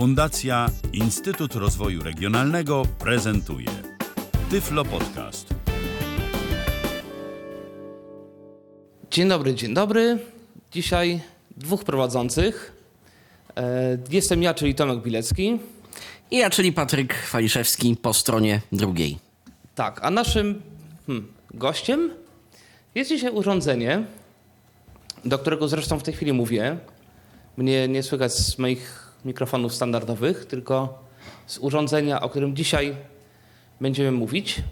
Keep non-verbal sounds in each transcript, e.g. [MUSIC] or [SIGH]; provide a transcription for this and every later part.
Fundacja Instytut Rozwoju Regionalnego prezentuje Tyflo Podcast. Dzień dobry, dzień dobry. Dzisiaj dwóch prowadzących. E, Jestem ja, czyli Tomek Bilecki. I ja, czyli Patryk Waliszewski po stronie drugiej. Tak, a naszym hmm, gościem jest dzisiaj urządzenie, do którego zresztą w tej chwili mówię. Mnie nie słychać z moich mikrofonów standardowych, tylko z urządzenia, o którym dzisiaj będziemy mówić,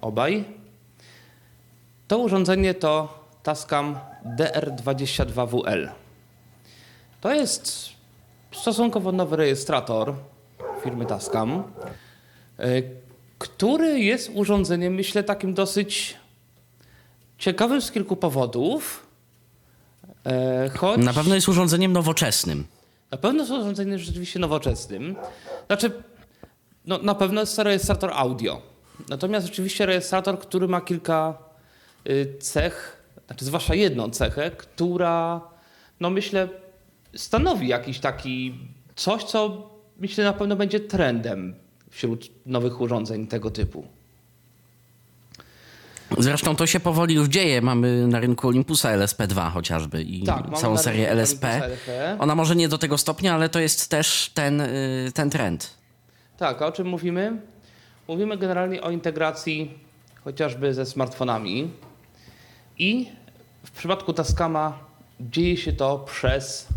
obaj. To urządzenie to Tascam DR22WL. To jest stosunkowo nowy rejestrator firmy Tascam, y, który jest urządzeniem, myślę, takim dosyć ciekawym z kilku powodów. E, Choć Na pewno jest urządzeniem nowoczesnym. Na pewno jest urządzeniem rzeczywiście nowoczesnym. Znaczy, no, na pewno jest to rejestrator audio. Natomiast rzeczywiście rejestrator, który ma kilka y, cech, znaczy zwłaszcza jedną cechę, która, no myślę, stanowi jakiś taki coś, co myślę na pewno będzie trendem wśród nowych urządzeń tego typu. Zresztą to się powoli już dzieje. Mamy na rynku Olympusa LSP2 chociażby i Tak, całą serię LSP. LSP. Ona może nie do tego stopnia, ale to jest też ten, y, ten trend. Tak, a o czym mówimy? Mówimy generalnie o integracji chociażby ze smartfonami. I w przypadku Tascama dzieje się to przez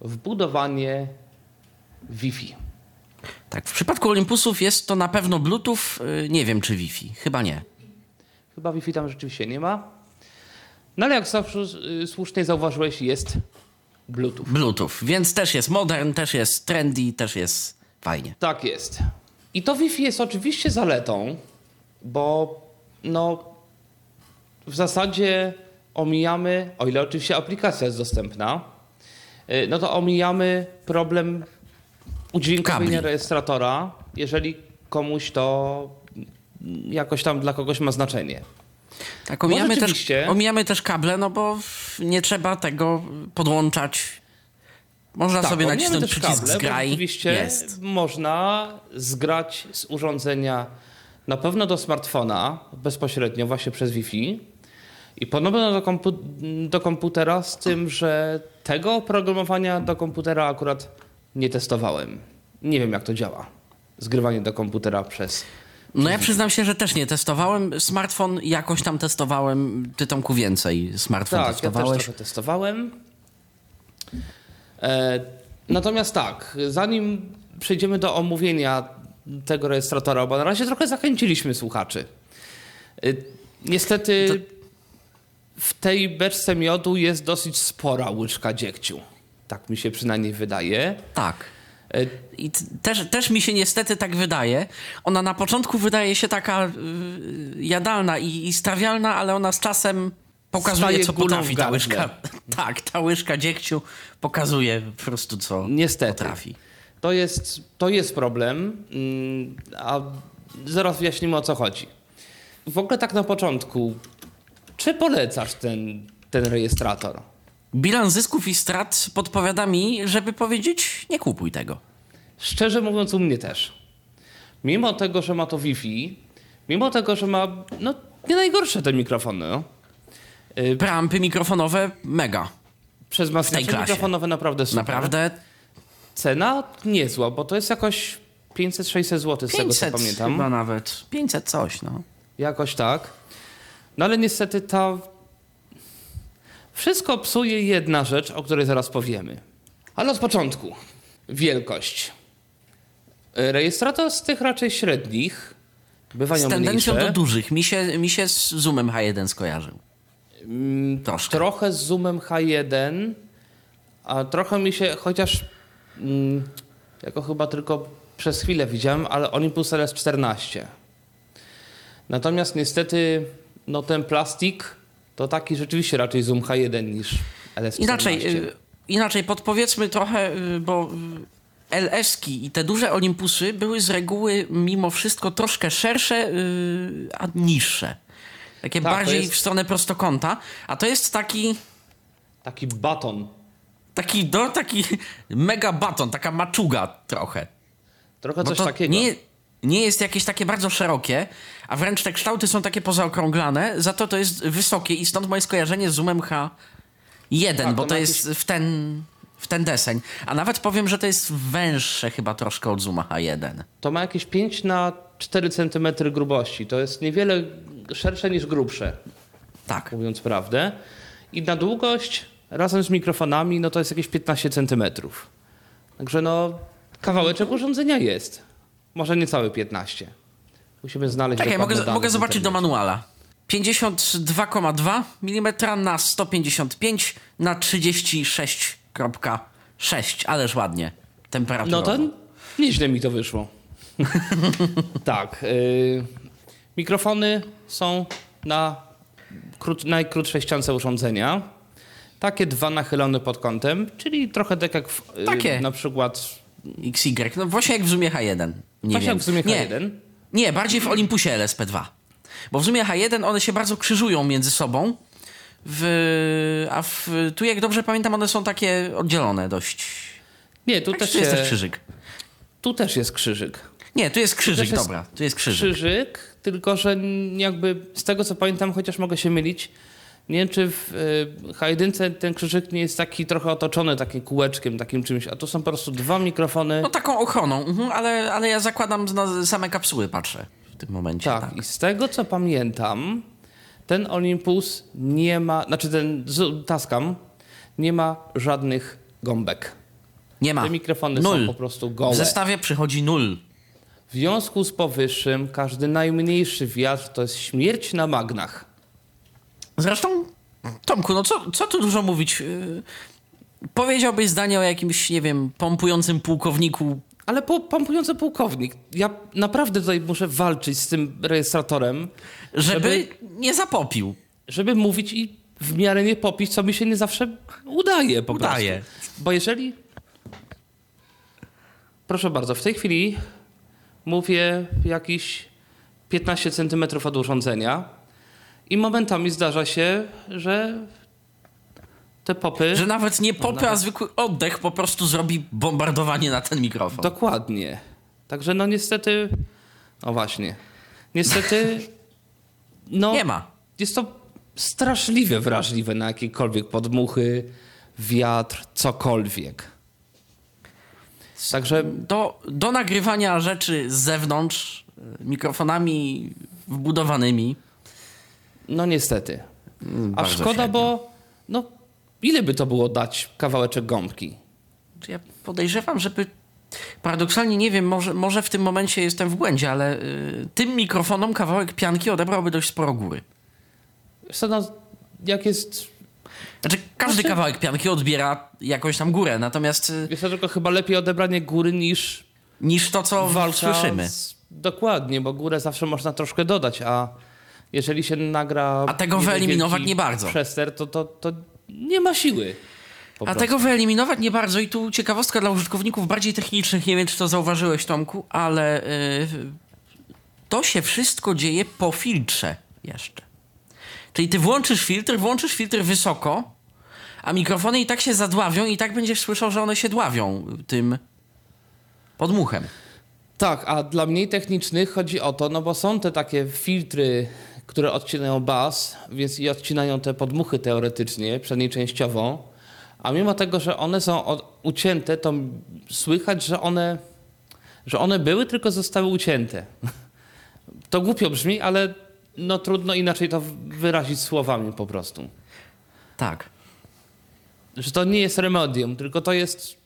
wbudowanie Wi-Fi. Tak, w przypadku Olympusów jest to na pewno Bluetooth, y, nie wiem czy Wi-Fi, chyba nie. Chyba Wi-Fi tam rzeczywiście nie ma. No ale jak zawsze y, słusznie zauważyłeś, jest Bluetooth. Bluetooth, więc też jest modern, też jest trendy, też jest fajnie. Tak jest. I to Wi-Fi jest oczywiście zaletą, bo no w zasadzie omijamy, o ile oczywiście aplikacja jest dostępna, y, no to omijamy problem udźwiękowienia Kabli. rejestratora, jeżeli komuś to jakoś tam dla kogoś ma znaczenie. Tak, omijamy, też, omijamy też kable, no bo nie trzeba tego podłączać. Można sobie omijamy nacisnąć też przycisk kable, zgraj. Oczywiście Jest. można zgrać z urządzenia na pewno do smartfona bezpośrednio właśnie przez Wi-Fi i ponownie do, kompu- do komputera z tym, że tego oprogramowania do komputera akurat nie testowałem. Nie wiem jak to działa. Zgrywanie do komputera przez... No ja przyznam się, że też nie testowałem. Smartfon jakoś tam testowałem. Ty Tomku więcej smartfon Tak, ja też testowałeś. trochę testowałem. E, natomiast tak, zanim przejdziemy do omówienia tego rejestratora, bo na razie trochę zachęciliśmy słuchaczy. E, niestety w tej beczce miodu jest dosyć spora łyżka dziegciu. Tak mi się przynajmniej wydaje. tak. I też, też mi się niestety tak wydaje. Ona na początku wydaje się taka y, jadalna i, i strawialna, ale ona z czasem pokazuje, Staje co potrafi ta łyżka. [LAUGHS] Tak, ta łyżka dziegciu pokazuje po prostu, co Niestety. potrafi. To jest, to jest problem, mm, a zaraz wyjaśnimy o co chodzi. W ogóle tak na początku, czy polecasz ten, ten rejestrator? Bilans zysków i strat podpowiada mi, żeby powiedzieć, nie kupuj tego. Szczerze mówiąc, u mnie też. Mimo tego, że ma to Wi-Fi, mimo tego, że ma no, nie najgorsze te mikrofony, no. Y, Preampy mikrofonowe mega. przez maseczki mikrofonowe naprawdę super. Naprawdę Cena niezła, bo to jest jakoś 500-600 zł z tego 500 co pamiętam. chyba nawet. 500 coś, no. Jakoś tak. No ale niestety ta. Wszystko psuje jedna rzecz, o której zaraz powiemy. Ale od początku. Wielkość. Rejestrator z tych raczej średnich bywają Z tendencją mniejsze. do dużych. Mi się, mi się z Zoomem H1 skojarzył. Troszkę. Trochę z zoomem H1, a trochę mi się, chociaż mm, jako chyba tylko przez chwilę widziałem, ale Olympus LS14. Natomiast niestety no ten plastik to taki rzeczywiście raczej zoom H1 niż LS14. Inaczej, y, inaczej podpowiedzmy trochę, y, bo y, LS-ki i te duże Olympusy były z reguły mimo wszystko troszkę szersze, a niższe. Takie Tak, bardziej jest- w stronę prostokąta, a to jest taki Taki baton. Taki, no, taki mega baton, taka maczuga trochę. Trochę Bo coś takiego. Nie, nie jest jakieś takie bardzo szerokie, a wręcz te kształty są takie pozaokrąglane, za to to jest wysokie i stąd moje skojarzenie z Zoomem H1, Tak, bo to jest w ten, w ten deseń. A nawet powiem, że to jest węższe chyba troszkę od Zooma H1. To ma jakieś 5 na 4 cm grubości. To jest niewiele szersze niż grubsze, Tak. mówiąc prawdę. I na długość razem z mikrofonami, no to jest jakieś 15 cm. Także no, kawałeczek urządzenia jest. Może niecałe 15. Musimy znaleźć Czekaj, mogę, mogę zobaczyć do manuala. 52,2 mm na 155 na 36,6. Ależ ładnie. Temperatura. No to nieźle mi to wyszło. [LAUGHS] tak. y, mikrofony są na krót, najkrótszej ściance urządzenia. Takie dwa nachylone pod kątem, czyli trochę tak jak w, y, Takie. na przykład XY. No właśnie jak w Zoomie H1. Nie właśnie wiem. w Nie, H1. Nie, bardziej w Olympusie LSP2. Bo w Zoomie H1 one się bardzo krzyżują między sobą. W, a w, tu, jak dobrze pamiętam, one są takie oddzielone dość. Nie, tu Tak, też, tu jest się, też krzyżyk. tu też jest krzyżyk. Nie, tu jest krzyżyk, też jest dobra. Tu jest krzyżyk. Krzyżyk, tylko że jakby z tego co pamiętam, chociaż mogę się mylić, nie wiem czy w y, H1 ten krzyżyk nie jest taki trochę otoczony takim kółeczkiem, takim czymś, a tu są po prostu dwa mikrofony. No taką ochroną, mhm, ale, ale ja zakładam na same kapsuły patrzę w tym momencie. tak, Tak. i z tego co pamiętam, ten Olympus nie ma, znaczy ten Z- Tascam nie ma żadnych gąbek. Nie ma. Te mikrofony nul. są po prostu W gołe. zestawie przychodzi nul. W związku z powyższym każdy najmniejszy wiatr to jest śmierć na magnach. Zresztą, Tomku, no co, co tu dużo mówić? Yy, powiedziałbyś zdanie o jakimś, nie wiem, pompującym pułkowniku. Ale po, pompujący pułkownik, ja naprawdę tutaj muszę walczyć z tym rejestratorem, Żeby, nie zapopił. żeby mówić i w miarę nie popić, co mi się nie zawsze udaje po Udaje. prostu. Bo jeżeli... Proszę bardzo, w tej chwili mówię jakiś 15 cm od urządzenia i momentami zdarza się, że te popy... Że nawet nie popy, a zwykły oddech po prostu zrobi bombardowanie na ten mikrofon. Dokładnie. Także no niestety... No właśnie. Niestety... [LAUGHS] No, Nie ma. Jest to straszliwie wrażliwe na jakiekolwiek podmuchy, wiatr, cokolwiek. Także Do, do nagrywania rzeczy z zewnątrz, y, mikrofonami wbudowanymi. No niestety. A bardzo szkoda, średnio. bo no ile by to było dać kawałeczek gąbki? Ja podejrzewam, żeby. Paradoksalnie nie wiem, może, może w tym momencie jestem w błędzie, ale y, tym mikrofonom kawałek pianki odebrałby dość sporo góry. No, jak jest... Znaczy, każdy Znaczy- kawałek pianki odbiera jakąś tam górę, natomiast y, Wiesz co, tylko chyba lepiej odebranie góry niż niż to, co walka słyszymy. Z... Dokładnie, bo górę zawsze można troszkę dodać, a jeżeli się nagra... A tego wyeliminować nie bardzo. Przester, to, to, to nie ma siły. A tego wyeliminować nie bardzo. I tu ciekawostka dla użytkowników bardziej technicznych. Nie wiem, czy to zauważyłeś, Tomku, ale y, to się wszystko dzieje po filtrze jeszcze. Czyli ty włączysz filtr, włączysz filtr wysoko, a mikrofony i tak się zadławią i tak będziesz słyszał, że one się dławią tym podmuchem. Tak, a dla mniej technicznych chodzi o to, no bo są te takie filtry, które odcinają bas, więc i odcinają te podmuchy teoretycznie, przynajmniej częściowo. A mimo tego, że one są od, ucięte, to słychać, że one, że one były, tylko zostały ucięte. [LAUGHS] To głupio brzmi, ale no trudno inaczej to wyrazić słowami po prostu. Tak. Że to nie jest remedium, tylko to jest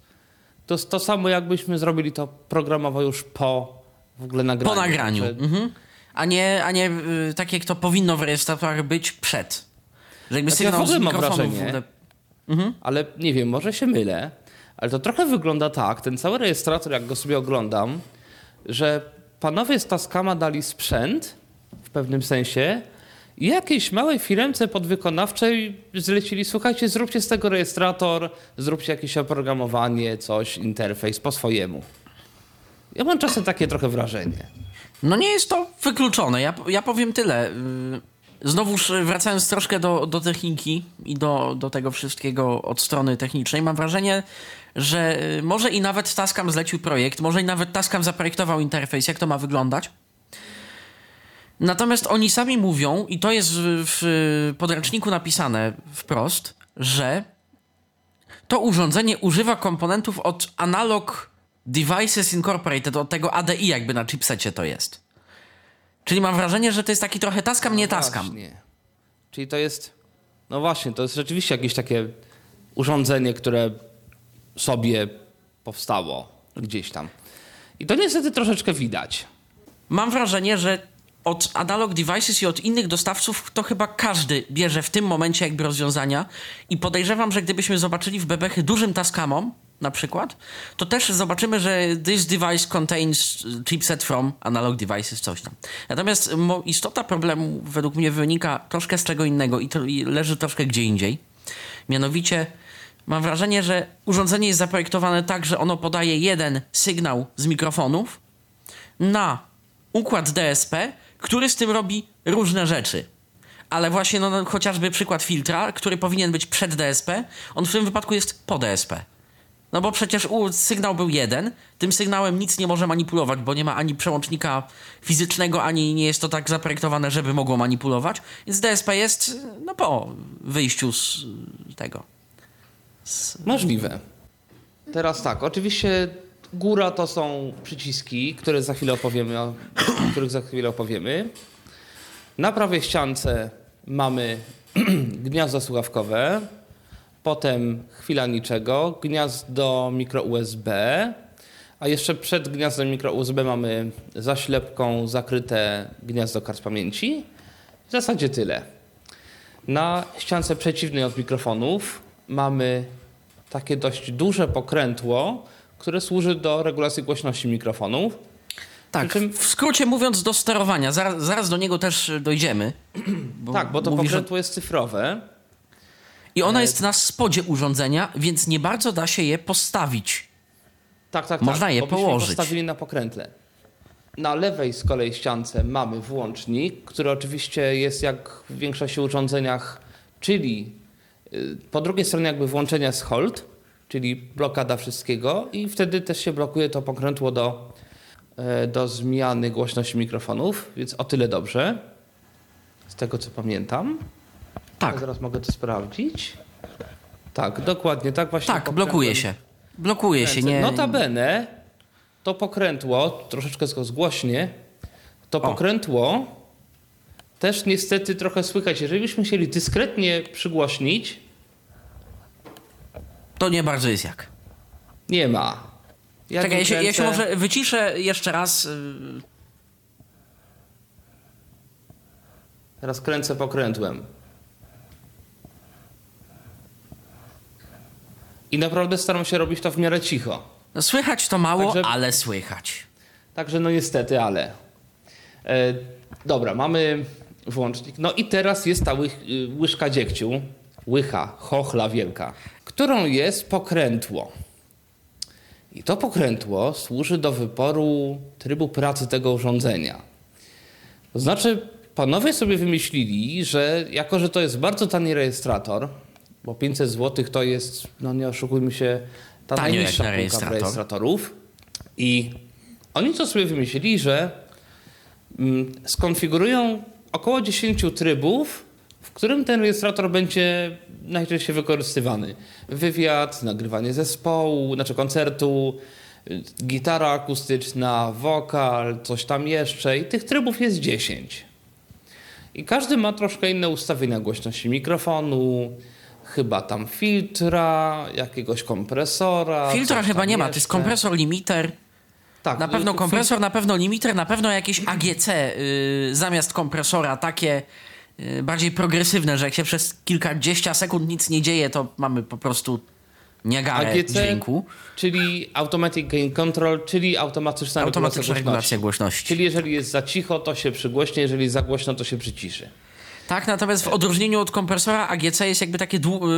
to, jest to samo, jakbyśmy zrobili to programowo już po w ogóle nagraniu. Po nagraniu. Że- Mhm. A nie, a nie y, tak jak to powinno w rejestratorach być przed. Że jakby Znaczy, ja sygnał w ogóle z mam wrażenie- ogóle... Ale nie wiem, może się mylę, ale to trochę wygląda tak, ten cały rejestrator, jak go sobie oglądam, że panowie z Tascama dali sprzęt w pewnym sensie i jakiejś małej firmce podwykonawczej zlecili, słuchajcie, zróbcie z tego rejestrator, zróbcie jakieś oprogramowanie, coś, interfejs po swojemu. Ja mam czasem takie trochę wrażenie. No nie jest to wykluczone. Ja, ja powiem tyle. y, Znowuż wracając troszkę do, do techniki i do, do tego wszystkiego od strony technicznej, mam wrażenie, że y, może i nawet Tascam zlecił projekt, może i nawet Tascam zaprojektował interfejs, jak to ma wyglądać. Natomiast oni sami mówią, i to jest w podręczniku napisane wprost, że to urządzenie używa komponentów od Analog Devices Incorporated, od tego ADI jakby na chipsecie to jest. Czyli mam wrażenie, że to jest taki trochę Tascam, nie Tascam. Właśnie. Czyli to jest, no właśnie, to jest rzeczywiście jakieś takie urządzenie, które sobie powstało gdzieś tam. I to niestety troszeczkę widać. Mam wrażenie, że od Analog Devices i od innych dostawców to chyba każdy bierze w tym momencie jakby rozwiązania i podejrzewam, że gdybyśmy zobaczyli w bebechy dużym Tascamom na przykład, to też zobaczymy, że this device contains chipset from Analog Devices, coś tam. Natomiast istota problemu według mnie wynika troszkę z czego innego i, to, i leży troszkę gdzie indziej. Mianowicie mam wrażenie, że urządzenie jest zaprojektowane tak, że ono podaje jeden sygnał z mikrofonów na układ DSP, który z tym robi różne rzeczy. Ale właśnie no, no, chociażby przykład filtra, który powinien być przed DSP, on w tym wypadku jest po DSP. No bo przecież u, sygnał był jeden, tym sygnałem nic nie może manipulować, bo nie ma ani przełącznika fizycznego, ani nie jest to tak zaprojektowane, żeby mogło manipulować. Więc DSP jest no po wyjściu z tego. Możliwe. Teraz tak, oczywiście góra to są przyciski, które za chwilę opowiemy, o [COUGHS] których za chwilę opowiemy. Na prawej ściance mamy [CLEARS THROAT] gniazdo słuchawkowe, potem chwila niczego, gniazdo mikro USB, a jeszcze przed gniazdem mikro USB mamy zaślepką zakryte gniazdo kart pamięci. W zasadzie tyle. Na ściance przeciwnej od mikrofonów mamy takie dość duże pokrętło, które służy do regulacji głośności mikrofonów. Tak, czym- w skrócie mówiąc do sterowania, zaraz, zaraz do niego też dojdziemy. Bo tak, bo to mówi, że- pokrętło jest cyfrowe. I ona jest na spodzie urządzenia, więc nie bardzo da się je postawić. Tak, tak, Można tak. je położyć. postawili na pokrętle. Na lewej z kolei ściance mamy włącznik, który oczywiście jest jak w większości urządzeniach, czyli y, po drugiej stronie jakby włączenia jest hold, czyli blokada wszystkiego i wtedy też się blokuje to pokrętło do, e, do zmiany głośności mikrofonów, więc o tyle dobrze. Z tego co pamiętam. Tak, Ja zaraz mogę to sprawdzić. Tak, dokładnie, tak właśnie. tak, blokuje się. Blokuje się, nie... Notabene to pokrętło, troszeczkę zgłośnie, to pokrętło też niestety trochę słychać. Jeżeli byśmy chcieli dyskretnie przygłośnić, To nie bardzo jest jak. nie ma. Jak Czekaj, ja się, ja się może wyciszę jeszcze raz. y, Teraz kręcę pokrętłem. I naprawdę staram się robić to w miarę cicho. No, słychać to mało, Także- ale słychać. Także no niestety, ale. E, dobra, mamy włącznik. No i teraz jest ta wych, y, łyżka dziegciu, łycha, chochla wielka, którą jest pokrętło. I to pokrętło służy do wyboru trybu pracy tego urządzenia. To znaczy, panowie sobie wymyślili, że jako, że to jest bardzo tani rejestrator, bo 500 zł to jest, no nie oszukujmy się, ta Tanio najniższa na półka rejestrator. rejestratorów. I oni co sobie wymyślili, że mm, skonfigurują około 10 trybów, w którym ten rejestrator będzie najczęściej wykorzystywany. Wywiad, nagrywanie zespołu, znaczy koncertu, y, gitara akustyczna, wokal, coś tam jeszcze i tych trybów jest 10. I każdy ma troszkę inne ustawienia głośności mikrofonu, chyba tam filtra, jakiegoś kompresora. Filtra chyba nie ma, to jest kompresor, limiter. Tak, Na pewno kompresor, na pewno limiter, na pewno jakieś AGC y, zamiast kompresora, takie y, bardziej progresywne, że jak się przez kilkadziesiąt sekund nic nie dzieje, to mamy po prostu niagarę AGC, dźwięku. czyli Automatic Gain Control, czyli automatyczna, Automatyczna regulacja regulacja głośności. głośności. Czyli jeżeli jest za cicho, to się przygłośnie, jeżeli za głośno, to się przyciszy. Tak, natomiast w odróżnieniu od kompresora AGC jest jakby takie, dłu-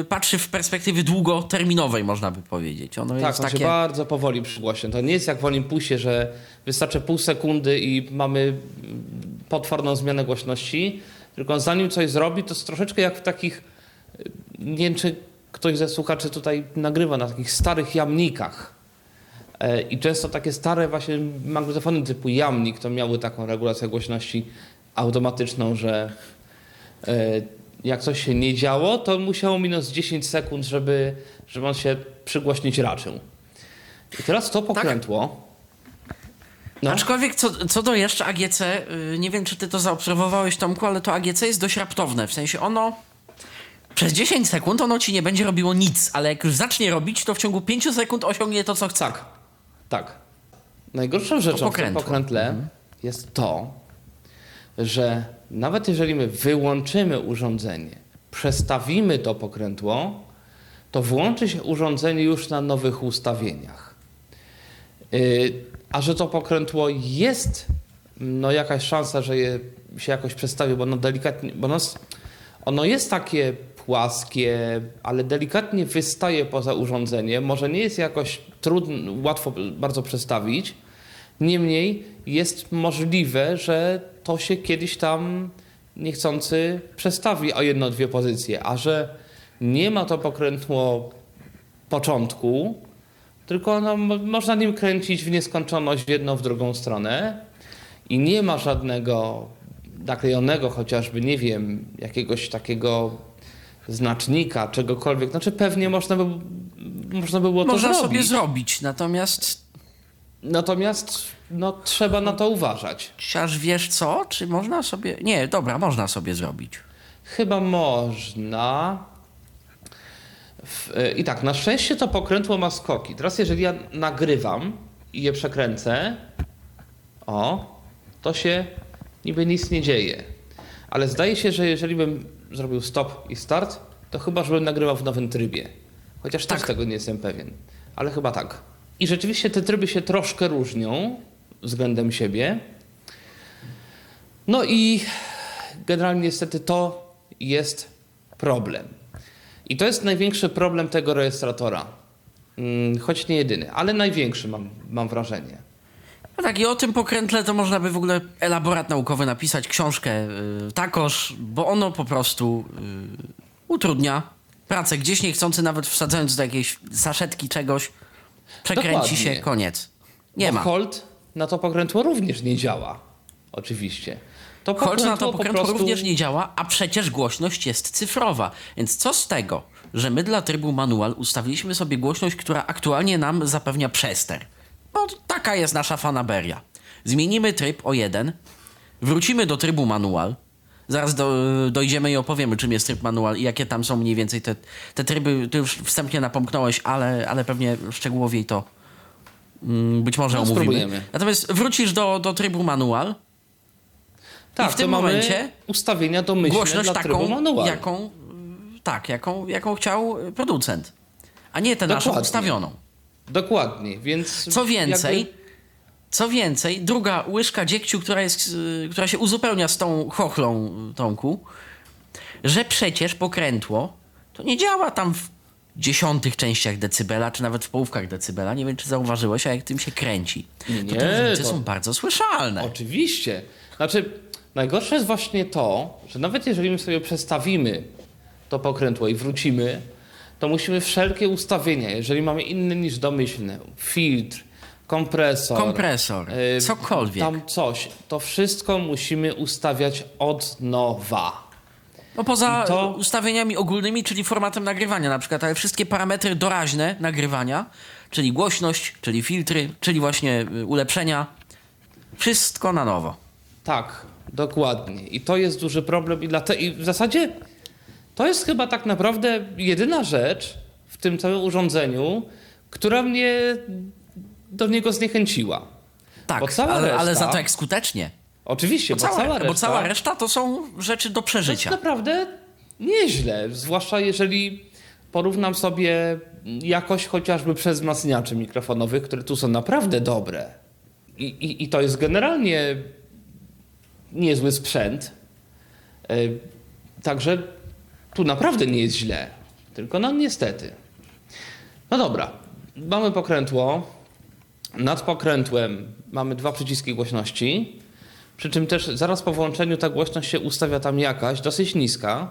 y, patrzy w perspektywie długoterminowej, można by powiedzieć. Ono Tak, jest on takie... się bardzo powoli przygłośnie. To nie jest jak w Olympusie, że wystarczy pół sekundy i mamy potworną zmianę głośności. tylko zanim coś zrobi, to jest troszeczkę jak w takich, y, nie wiem czy ktoś ze słuchaczy tutaj nagrywa na takich starych jamnikach. E, I często takie stare właśnie magnetofony typu jamnik to miały taką regulację głośności automatyczną, że e, jak coś się nie działo, to musiało minąć 10 sekund, żeby, żeby on się przygłośnić raczył. I teraz to pokrętło. No. Aczkolwiek co, co do jeszcze AGC, y, nie wiem czy ty to zaobserwowałeś Tomku, ale to AGC jest dość raptowne. W sensie ono przez 10 sekund ono ci nie będzie robiło nic, ale jak już zacznie robić, to w ciągu 5 sekund osiągnie to, co chce. Tak, tak. Najgorszą rzeczą w tym pokrętle jest to, że nawet jeżeli my wyłączymy urządzenie, przestawimy to pokrętło, to włączy się urządzenie już na nowych ustawieniach. Yy, a że to pokrętło jest, no jakaś szansa, że je się jakoś przestawi, bo ono delikatnie, bo ono, ono jest takie płaskie, ale delikatnie wystaje poza urządzenie. Może nie jest jakoś trudno, łatwo bardzo przestawić. Niemniej jest możliwe, że to się kiedyś tam niechcący przestawi o jedno, dwie pozycje, a że nie ma to pokrętło początku, tylko no, mo- można nim kręcić w nieskończoność w jedną, w drugą stronę i nie ma żadnego naklejonego chociażby, nie wiem, jakiegoś takiego znacznika, czegokolwiek. Znaczy pewnie można by, można by było to Można zrobić. sobie zrobić, natomiast Natomiast no, trzeba na to uważać. aż wiesz co? Czy można sobie... Nie, dobra, można sobie zrobić. Chyba można. W, e, I tak, na szczęście to pokrętło ma skoki. Teraz, jeżeli ja nagrywam i je przekręcę, o, to się niby nic nie dzieje. Ale zdaje się, że jeżeli bym zrobił stop i start, to chyba, żebym nagrywał w nowym trybie. Chociaż też Tak. tego nie jestem pewien. Ale chyba tak. I rzeczywiście te tryby się troszkę różnią względem siebie. No i generalnie niestety to jest problem. I to jest największy problem tego rejestratora. Mm, Choć nie jedyny, ale największy mam, mam wrażenie. No tak, i o tym pokrętle to można by w ogóle elaborat naukowy napisać, książkę y, takoż, bo ono po prostu y, utrudnia pracę. Gdzieś niechcący, nawet wsadzając do jakiejś saszetki czegoś, przekręci Dokładnie. się, koniec. Nie Bo ma. Holt na to pokrętło również nie działa. Oczywiście. To na to po pokrętło prostu- również nie działa, a przecież głośność jest cyfrowa. Więc co z tego, że my dla trybu manual ustawiliśmy sobie głośność, która aktualnie nam zapewnia przester? Bo taka jest nasza fanaberia. Zmienimy tryb o jeden, wrócimy do trybu manual, zaraz do, dojdziemy i opowiemy, czym jest tryb manual i jakie tam są mniej więcej te, te tryby. Ty już wstępnie napomknąłeś, ale, ale pewnie szczegółowiej to być może No, omówimy. spróbujemy. Natomiast wrócisz do, do trybu manual, Tak, I w tym to mamy momencie ustawienia domyślne głośność dla taką, manual. jaką, tak, jaką, jaką chciał producent, a nie tę naszą ustawioną. Dokładnie, więc Co więcej, jakby- co więcej, druga łyżka dziegciu, która, jest, y, która się uzupełnia z tą chochlą, y, Tomku, że przecież pokrętło to nie działa tam w dziesiątych częściach decybela, czy nawet w połówkach decybela. Nie wiem, czy zauważyłeś, a jak tym się kręci, Nie, to te różnice to- są bardzo słyszalne. Oczywiście. Znaczy, najgorsze jest właśnie to, że nawet jeżeli my sobie przestawimy to pokrętło i wrócimy, to musimy wszelkie ustawienia, jeżeli mamy inne niż domyślne, filtr, kompresor, Kompresor, y, cokolwiek. tam coś, to wszystko musimy ustawiać od nowa. No poza to- ustawieniami ogólnymi, czyli formatem nagrywania na przykład, ale wszystkie parametry doraźne nagrywania, czyli głośność, czyli filtry, czyli właśnie y, ulepszenia, wszystko na nowo. Tak, dokładnie. I to jest duży problem i, dlate- i w zasadzie to jest chyba tak naprawdę jedyna rzecz w tym całym urządzeniu, która mnie do niego zniechęciła. Tak, ale, ale reszta- za to jak skutecznie. Oczywiście, Bo bo, cała, cała reszta, bo cała reszta to są rzeczy do to jest przeżycia. naprawdę nieźle. Zwłaszcza jeżeli porównam sobie jakość chociażby przez wzmacniaczy mikrofonowych, które tu są naprawdę dobre. I, i, i to jest generalnie niezły sprzęt. E, Także tu naprawdę nie jest źle. Tylko no niestety. No dobra, mamy pokrętło. Nad pokrętłem mamy dwa przyciski głośności. Przy czym też zaraz po włączeniu ta głośność się ustawia tam jakaś, dosyć niska.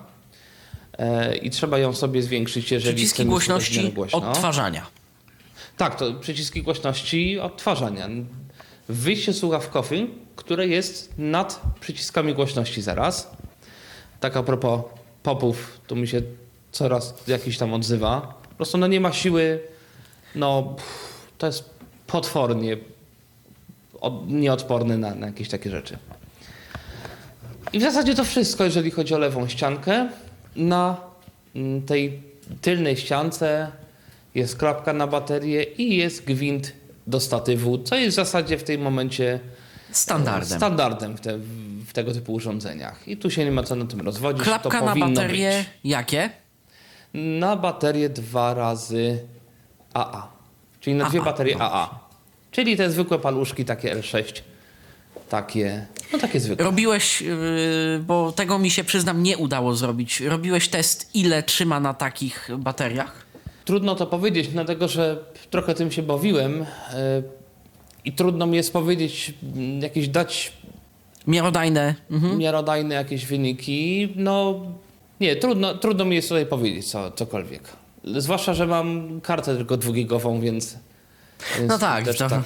E, I trzeba ją sobie zwiększyć, jeżeli Przyciski głośności odtwarzania. Tak, to przyciski głośności odtwarzania. Wyjście słuchawkowy, które jest nad przyciskami głośności zaraz. Tak a propos popów, tu mi się coraz jakiś tam odzywa. Po prostu no nie ma siły, no pff, to jest potwornie od, nieodporny na, na jakieś takie rzeczy. I w zasadzie to wszystko, jeżeli chodzi o lewą ściankę. Na mm, tej tylnej ściance jest klapka na baterię i jest gwint do statywu, co jest w zasadzie w tym momencie Standardem. standardem w, te, w tego typu urządzeniach. I tu się nie ma co na tym rozwodzić. Klapka to na baterię Być. jakie? Na baterię dwa razy AA. Czyli na dwie AA, baterie. AA. Czyli te zwykłe paluszki, takie L6. Takie, no takie zwykłe. Robiłeś, yy, bo tego mi się przyznam nie udało zrobić. Robiłeś test, ile trzyma na takich bateriach? Trudno to powiedzieć, dlatego że trochę tym się bawiłem yy, i trudno mi jest powiedzieć, mm, jakieś dać Miarodajne. Mhm. miarodajne jakieś wyniki. No nie, trudno, trudno mi jest tutaj powiedzieć co, cokolwiek. Zwłaszcza, że mam kartę tylko dwugigową, więc, więc No tak, też to- tak,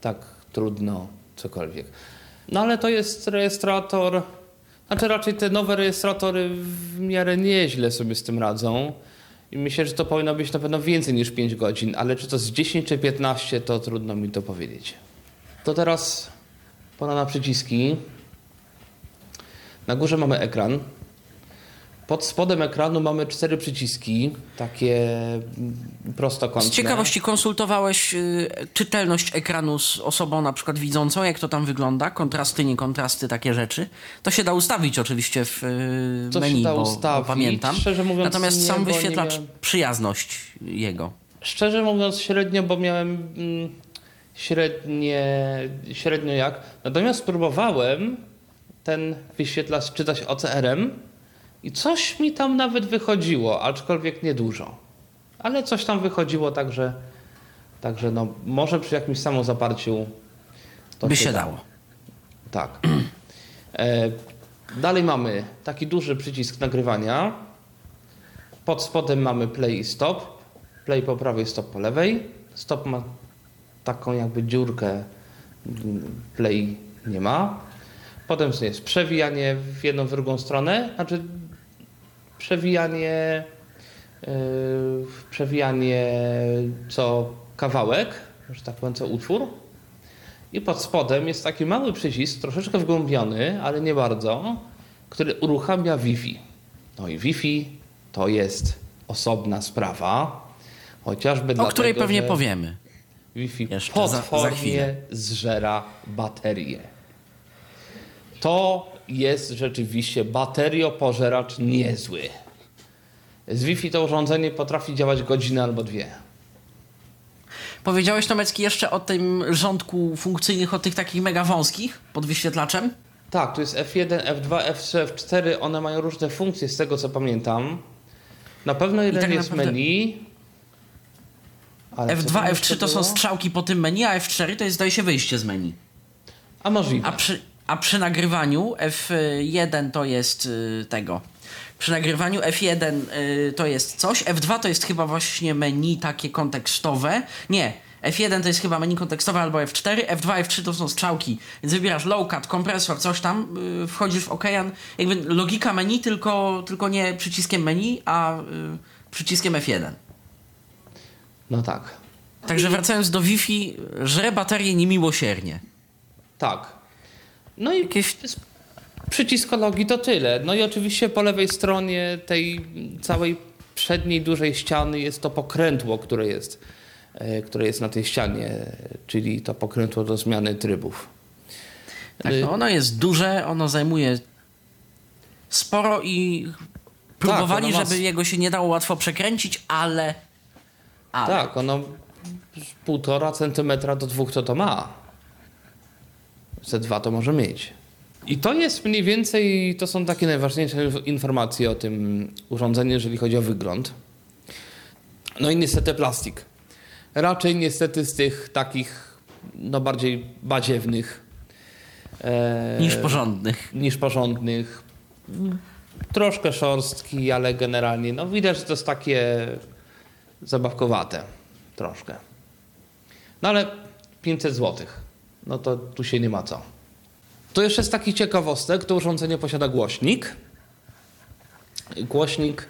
tak trudno cokolwiek. No ale to jest rejestrator, znaczy raczej te nowe rejestratory w miarę nieźle sobie z tym radzą. I myślę, że to powinno być na pewno więcej niż 5 godzin, ale czy to z 10 czy 15, to trudno mi to powiedzieć. To teraz pora na przyciski. Na górze mamy ekran. Pod spodem ekranu mamy cztery przyciski, takie mm, prostokątne. Z ciekawości konsultowałeś y, czytelność ekranu z osobą na przykład widzącą, jak to tam wygląda? Kontrasty, nie kontrasty, takie rzeczy. To się da ustawić oczywiście w y, To się menu, da bo, bo ustawić. pamiętam. Szczerze mówiąc, Natomiast nie, sam bo wyświetlacz, miałem- przyjazność jego. Szczerze mówiąc średnio, bo miałem mm, średnie, średnio jak. Natomiast próbowałem ten wyświetlacz czytać OCR-em i coś mi tam nawet wychodziło, aczkolwiek niedużo. Ale coś tam wychodziło, także, także no, może przy jakimś samozaparciu to By się da. dało. Tak. E, dalej mamy taki duży przycisk nagrywania. Pod spodem mamy play i stop. Play po prawej, stop po lewej. Stop ma taką jakby dziurkę, play nie ma. Potem jest przewijanie w jedną, w drugą stronę. Znaczy przewijanie, yy, przewijanie co kawałek, że tak powiem, co utwór. I pod spodem jest taki mały przycisk, troszeczkę wgłębiony, ale nie bardzo, który uruchamia Wi-Fi. No i Wi-Fi to jest osobna sprawa, chociażby O dlatego, której pewnie powiemy. Wi-Fi Jeszcze za- za potwornie chwilę. zżera baterię. To jest rzeczywiście bateriopożeracz niezły. Z Wi-Fi to urządzenie potrafi działać godzinę albo dwie. Powiedziałeś Tomecki jeszcze o tym rządku funkcyjnych, o tych takich mega wąskich pod wyświetlaczem? Tak, tu jest F1, F2, F3, F4. One mają różne funkcje z tego co pamiętam. Na pewno jeden tak jest naprawdę- menu. Ale co F2, tam F3 jeszcze to są strzałki po tym menu, a F4 to jest zdaje się wyjście z menu. A możliwe. A przy, a przy nagrywaniu F1 to jest y, tego. Przy nagrywaniu F1 y, to jest coś, F2 to jest chyba właśnie menu takie kontekstowe. Nie, F1 to jest chyba menu kontekstowe albo F4, F2, F3 to są strzałki. Więc wybierasz low cut, kompresor, coś tam, y, wchodzisz w okean. Jakby logika menu, tylko, tylko nie przyciskiem menu, a y, przyciskiem F1. No tak. Także wracając do Wi-Fi, żre baterię niemiłosiernie. Tak. No i Jakieś przycisk logi to tyle. No i oczywiście po lewej stronie tej całej przedniej dużej ściany jest to pokrętło, które jest, e, które jest na tej ścianie, czyli to pokrętło do zmiany trybów. Tak, Y- no ono jest duże, ono zajmuje sporo i próbowali, ono ma- żeby jego się nie dało łatwo przekręcić, ale... ale. Tak, ono z półtora centymetra do dwóch to to ma. Ze dwa to może mieć. I to jest mniej więcej, to są takie najważniejsze informacje o tym urządzeniu, jeżeli chodzi o wygląd. No i niestety plastik. Raczej niestety z tych takich, no bardziej badziewnych. E, Niż porządnych. niż porządnych. Troszkę szorstki, ale generalnie no widać, że to jest takie zabawkowate. Troszkę. No ale 500 zł. No to tu się nie ma co. To jeszcze jest taki ciekawostek. To urządzenie posiada głośnik. Głośnik,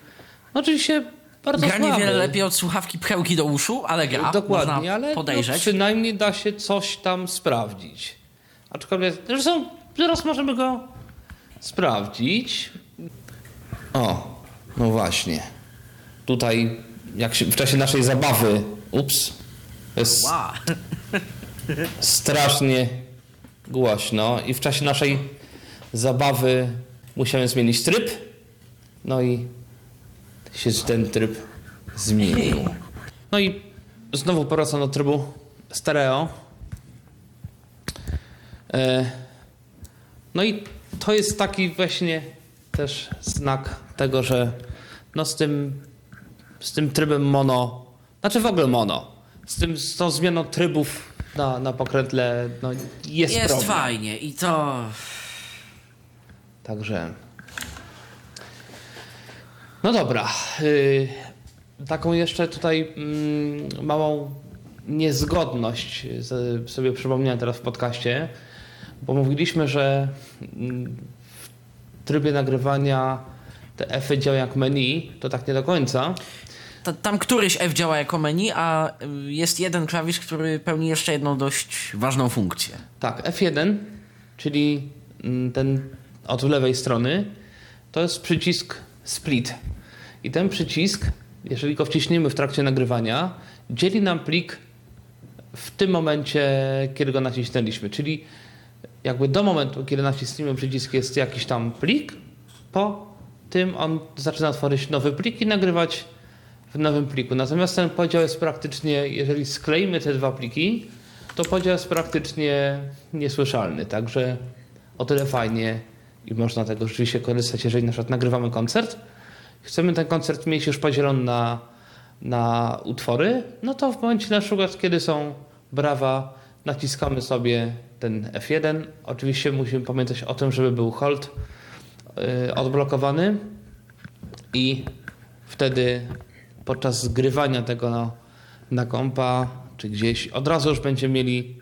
no oczywiście bardzo Gra niewiele lepiej od słuchawki pchełki do uszu, ale gra. Dokładnie, Można ale no, podejrzeć. przynajmniej da się coś tam sprawdzić. Aczkolwiek, zresztą zaraz możemy go sprawdzić. O, no właśnie. Tutaj, jak się w czasie naszej zabawy, ups, jest Wow. Strasznie głośno i w czasie naszej zabawy musiałem zmienić tryb. No i się ten tryb zmienił. No i znowu powracam do trybu stereo. E, No i to jest taki właśnie też znak tego, że no z tym, z tym trybem mono, znaczy w ogóle mono, z, tym, z tą zmianą trybów na, na pokrętle no jest, Jest problem. fajnie i to... Także. No dobra. y, taką jeszcze tutaj mm, małą niezgodność z- sobie przypomniałem teraz w podcaście, bo mówiliśmy, że mm, w trybie nagrywania te F działają jak menu, to tak nie do końca. Ta- Tam któryś F działa jako menu, a y, jest jeden klawisz, który pełni jeszcze jedną dość ważną funkcję. Tak, F1, czyli mm, ten od lewej strony, to jest przycisk split. I ten przycisk, jeżeli go wciśniemy w trakcie nagrywania, dzieli nam plik w tym momencie, kiedy go nacisnęliśmy. Czyli jakby do momentu, kiedy nacisniemy przycisk, jest jakiś tam plik, po tym on zaczyna tworzyć nowy plik i nagrywać w nowym pliku. Natomiast ten podział jest praktycznie, jeżeli skleimy te dwa pliki, to podział jest praktycznie niesłyszalny. Także o tyle fajnie i można tego rzeczywiście korzystać, jeżeli na przykład nagrywamy koncert. Chcemy ten koncert mieć już podzielony na, na utwory, no to w momencie na przykład, kiedy są brawa, naciskamy sobie ten F1. Oczywiście musimy pamiętać o tym, żeby był hold yy, odblokowany i wtedy podczas zgrywania tego na, na kompa czy gdzieś od razu już będziemy mieli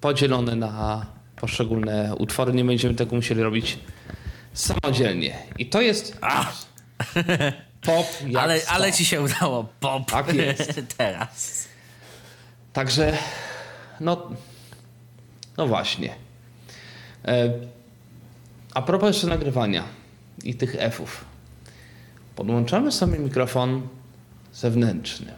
podzielone na poszczególne utwory. Nie będziemy tego musieli robić samodzielnie. I to jest pop Ale, ale ci się udało. Pop. Tak [LAUGHS] jest. Teraz. Także, no, no właśnie. E, a propos jeszcze nagrywania i tych F-ów. Podłączamy sobie mikrofon zewnętrzny.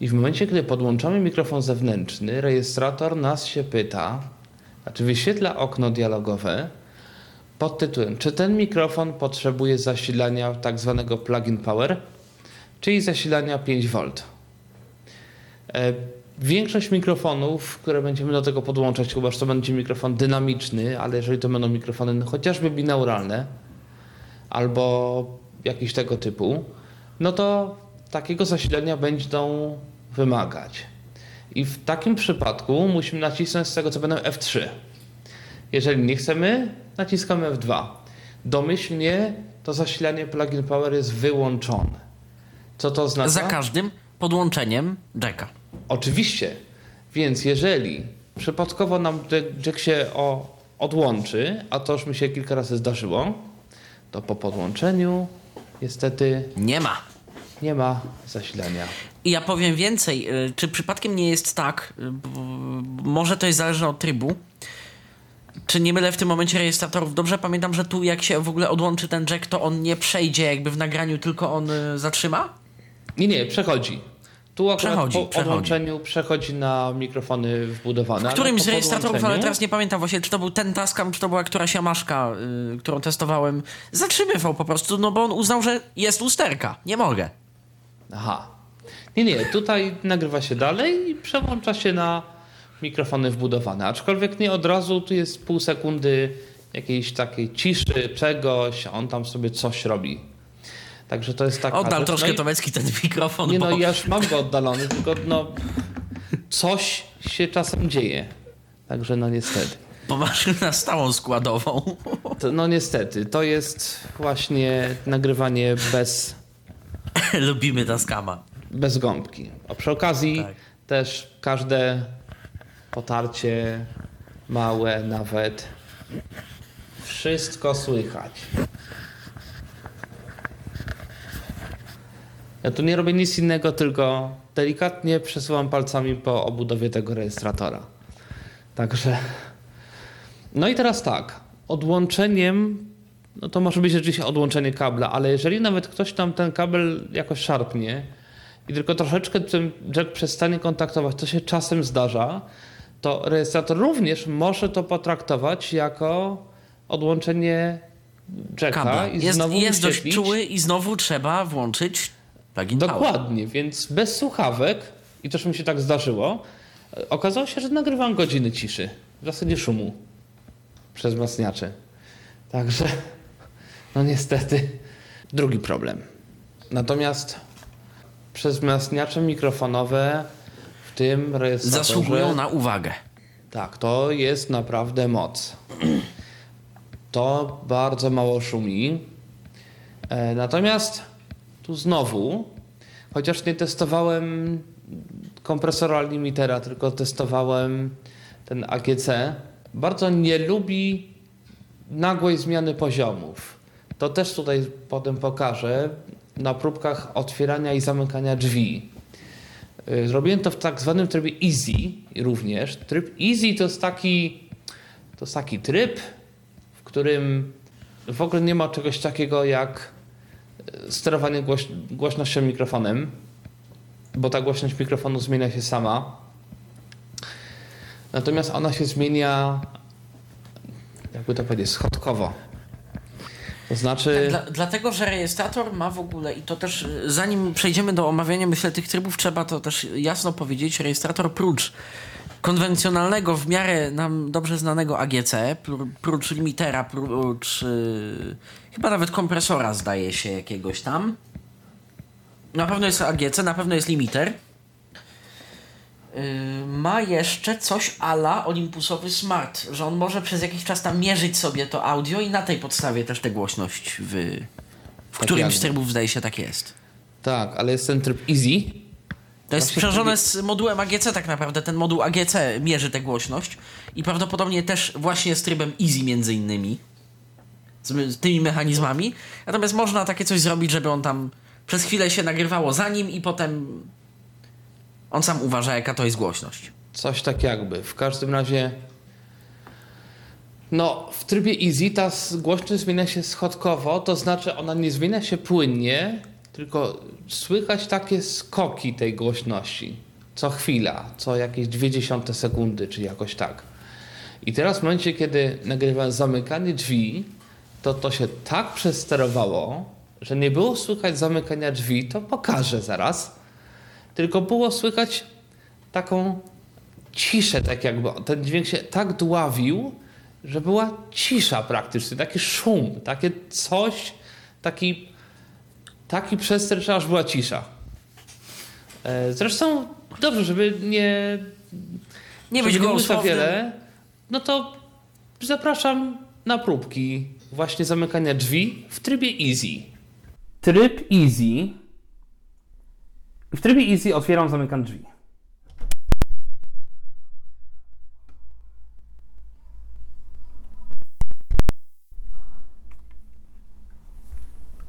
I w momencie, kiedy podłączamy mikrofon zewnętrzny, rejestrator nas się pyta, znaczy wyświetla okno dialogowe pod tytułem, czy ten mikrofon potrzebuje zasilania tak zwanego plug-in power, czyli zasilania 5V. E, Większość mikrofonów, które będziemy do tego podłączać, chyba że to będzie mikrofon dynamiczny, ale jeżeli to będą mikrofony no, chociażby binauralne albo jakiś tego typu, no to takiego zasilania będą wymagać. I w takim przypadku musimy nacisnąć z tego, co będą F3. Jeżeli nie chcemy, naciskamy F2. Domyślnie to zasilanie plug-in power jest wyłączone. Co to oznacza? Za każdym podłączeniem jacka. Oczywiście. Więc jeżeli przypadkowo nam jack się o, odłączy, a to już mi się kilka razy zdarzyło, to po podłączeniu niestety Nie ma. Nie ma zasilania. Ja powiem więcej. y, Czy przypadkiem nie jest tak, y, może to jest zależne od trybu, czy nie mylę w tym momencie rejestratorów? Dobrze pamiętam, że tu jak się w ogóle odłączy ten jack, to on nie przejdzie jakby w nagraniu, tylko on y, zatrzyma? Nie, nie, przechodzi. Tu akurat Przechodzi, po przechodzi. odłączeniu przechodzi na mikrofony wbudowane. W którymś z rejestratorów, ale teraz nie pamiętam właśnie, czy to był ten Tascam, czy to była któraś Yamaszka, y, którą testowałem. Zatrzymywał po prostu, no bo on uznał, że jest lusterka. Nie mogę. Aha. Nie, nie, tutaj nagrywa się dalej i przełącza się na mikrofony wbudowane. Aczkolwiek nie od razu, tu jest pół sekundy jakiejś takiej ciszy, czegoś, on tam sobie coś robi. Także to jest taka Oddal rzecz. troszkę no i- Tomecki ten mikrofon, Nie bo... no, ja już mam go oddalony, tylko no coś się czasem dzieje. Także no niestety. Masz na stałą składową. To, no niestety, to jest właśnie nagrywanie bez, [LAUGHS] Lubimy Tascama. bez gąbki. A przy okazji Tak. też każde potarcie, małe nawet, wszystko słychać. Ja tu nie robię nic innego, tylko delikatnie przesuwam palcami po obudowie tego rejestratora. Także. No i teraz tak. Odłączeniem, no to może być rzeczywiście odłączenie kabla, ale jeżeli nawet ktoś tam ten kabel jakoś szarpnie i tylko troszeczkę ten jack przestanie kontaktować, to się czasem zdarza, to rejestrator również może to potraktować jako odłączenie jacka Kabla. i Jest, znowu jest dość czuły i znowu trzeba włączyć plugin power. Dokładnie, więc bez słuchawek, i też mi się tak zdarzyło, e, okazało się, że nagrywam godziny ciszy, w zasadzie szumu przez wzmacniacze. Także, no niestety, drugi problem. Natomiast przez wzmacniacze mikrofonowe w tym rejestratorze... Zasługują na uwagę. Tak, to jest naprawdę moc. To bardzo mało szumi. E, Natomiast tu znowu, chociaż nie testowałem kompresora limitera, tylko testowałem ten AGC, bardzo nie lubi nagłej zmiany poziomów. To też tutaj potem pokażę na próbkach otwierania i zamykania drzwi. Y, Zrobiłem to w tak zwanym trybie easy również. Tryb easy to jest taki, to jest taki tryb, w którym w ogóle nie ma czegoś takiego jak y, sterowanie głoś głośnością mikrofonem, bo ta głośność mikrofonu zmienia się sama. Natomiast ona się zmienia, jakby to powiedzieć, schodkowo. Znaczy. Dla, dlatego, że rejestrator ma w ogóle, i to też y, zanim przejdziemy do omawiania, myślę, tych trybów, trzeba to też jasno powiedzieć, rejestrator prócz konwencjonalnego, w miarę nam dobrze znanego AGC, pró- prócz limitera, prócz yy, chyba nawet kompresora zdaje się jakiegoś tam. Na pewno jest AGC, na pewno jest limiter. Yy, ma jeszcze coś ala Olympusowy Smart, że on może przez jakiś czas tam mierzyć sobie to audio i na tej podstawie też tę głośność w, w Tak którymś z trybów zdaje się tak jest. Tak, ale jest ten tryb easy. To jest sprzężone z modułem AGC tak naprawdę. Ten moduł AGC mierzy tę głośność i prawdopodobnie też właśnie z trybem Easy między innymi. Z tymi mechanizmami. Natomiast można takie coś zrobić, żeby on tam przez chwilę się nagrywało za nim i potem on sam uważa, jaka to jest głośność. Coś tak jakby. W każdym razie. No, w trybie easy ta głośność zmienia się schodkowo, to znaczy ona nie zmienia się płynnie, tylko słychać takie skoki tej głośności. Co chwila, co jakieś 0,2 sekundy, czy jakoś tak. I teraz w momencie, kiedy nagrywałem zamykanie drzwi, to to się tak przesterowało, że nie było słychać zamykania drzwi, to pokażę zaraz. Tylko było słychać taką ciszę, tak jakby ten dźwięk się tak dławił, że była cisza praktycznie, taki szum, takie coś, taki, taki przester, że aż była cisza. E, Zresztą dobrze, żeby nie, Nie być gołosłownym. wiele, no to zapraszam na próbki właśnie zamykania drzwi w trybie easy. Tryb easy. W trybie easy otwieram, zamykam drzwi.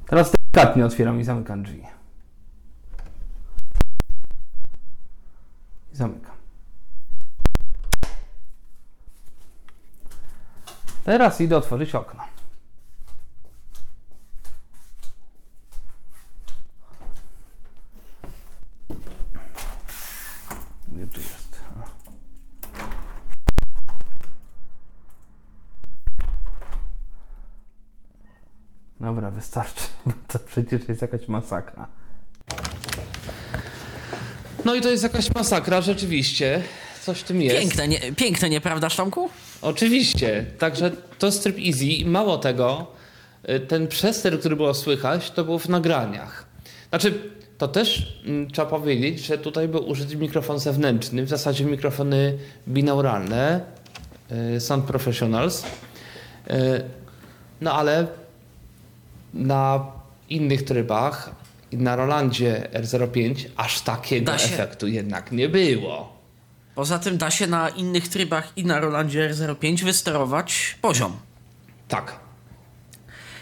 Teraz delikatnie otwieram i zamykam drzwi. I zamykam. Teraz idę otworzyć okno. Gdzie tu jest? Wystarczy. [LAUGHS] To przecież jest jakaś masakra. No i to jest jakaś masakra, rzeczywiście. Coś w tym jest. Piękne, nie, piękne, nieprawdaż Tomku? Oczywiście. Także to jest tryb easy. Mało tego, y, ten przester, który było słychać, to był w nagraniach. Znaczy, to też mm, trzeba powiedzieć, że tutaj był użyty mikrofon zewnętrzny, w zasadzie mikrofony binauralne, y, Sound Professionals. Y, No ale na innych trybach i na Rolandzie R05 aż takiego efektu jednak nie było. Poza tym da się na innych trybach i na Rolandzie R05 wysterować poziom. Tak.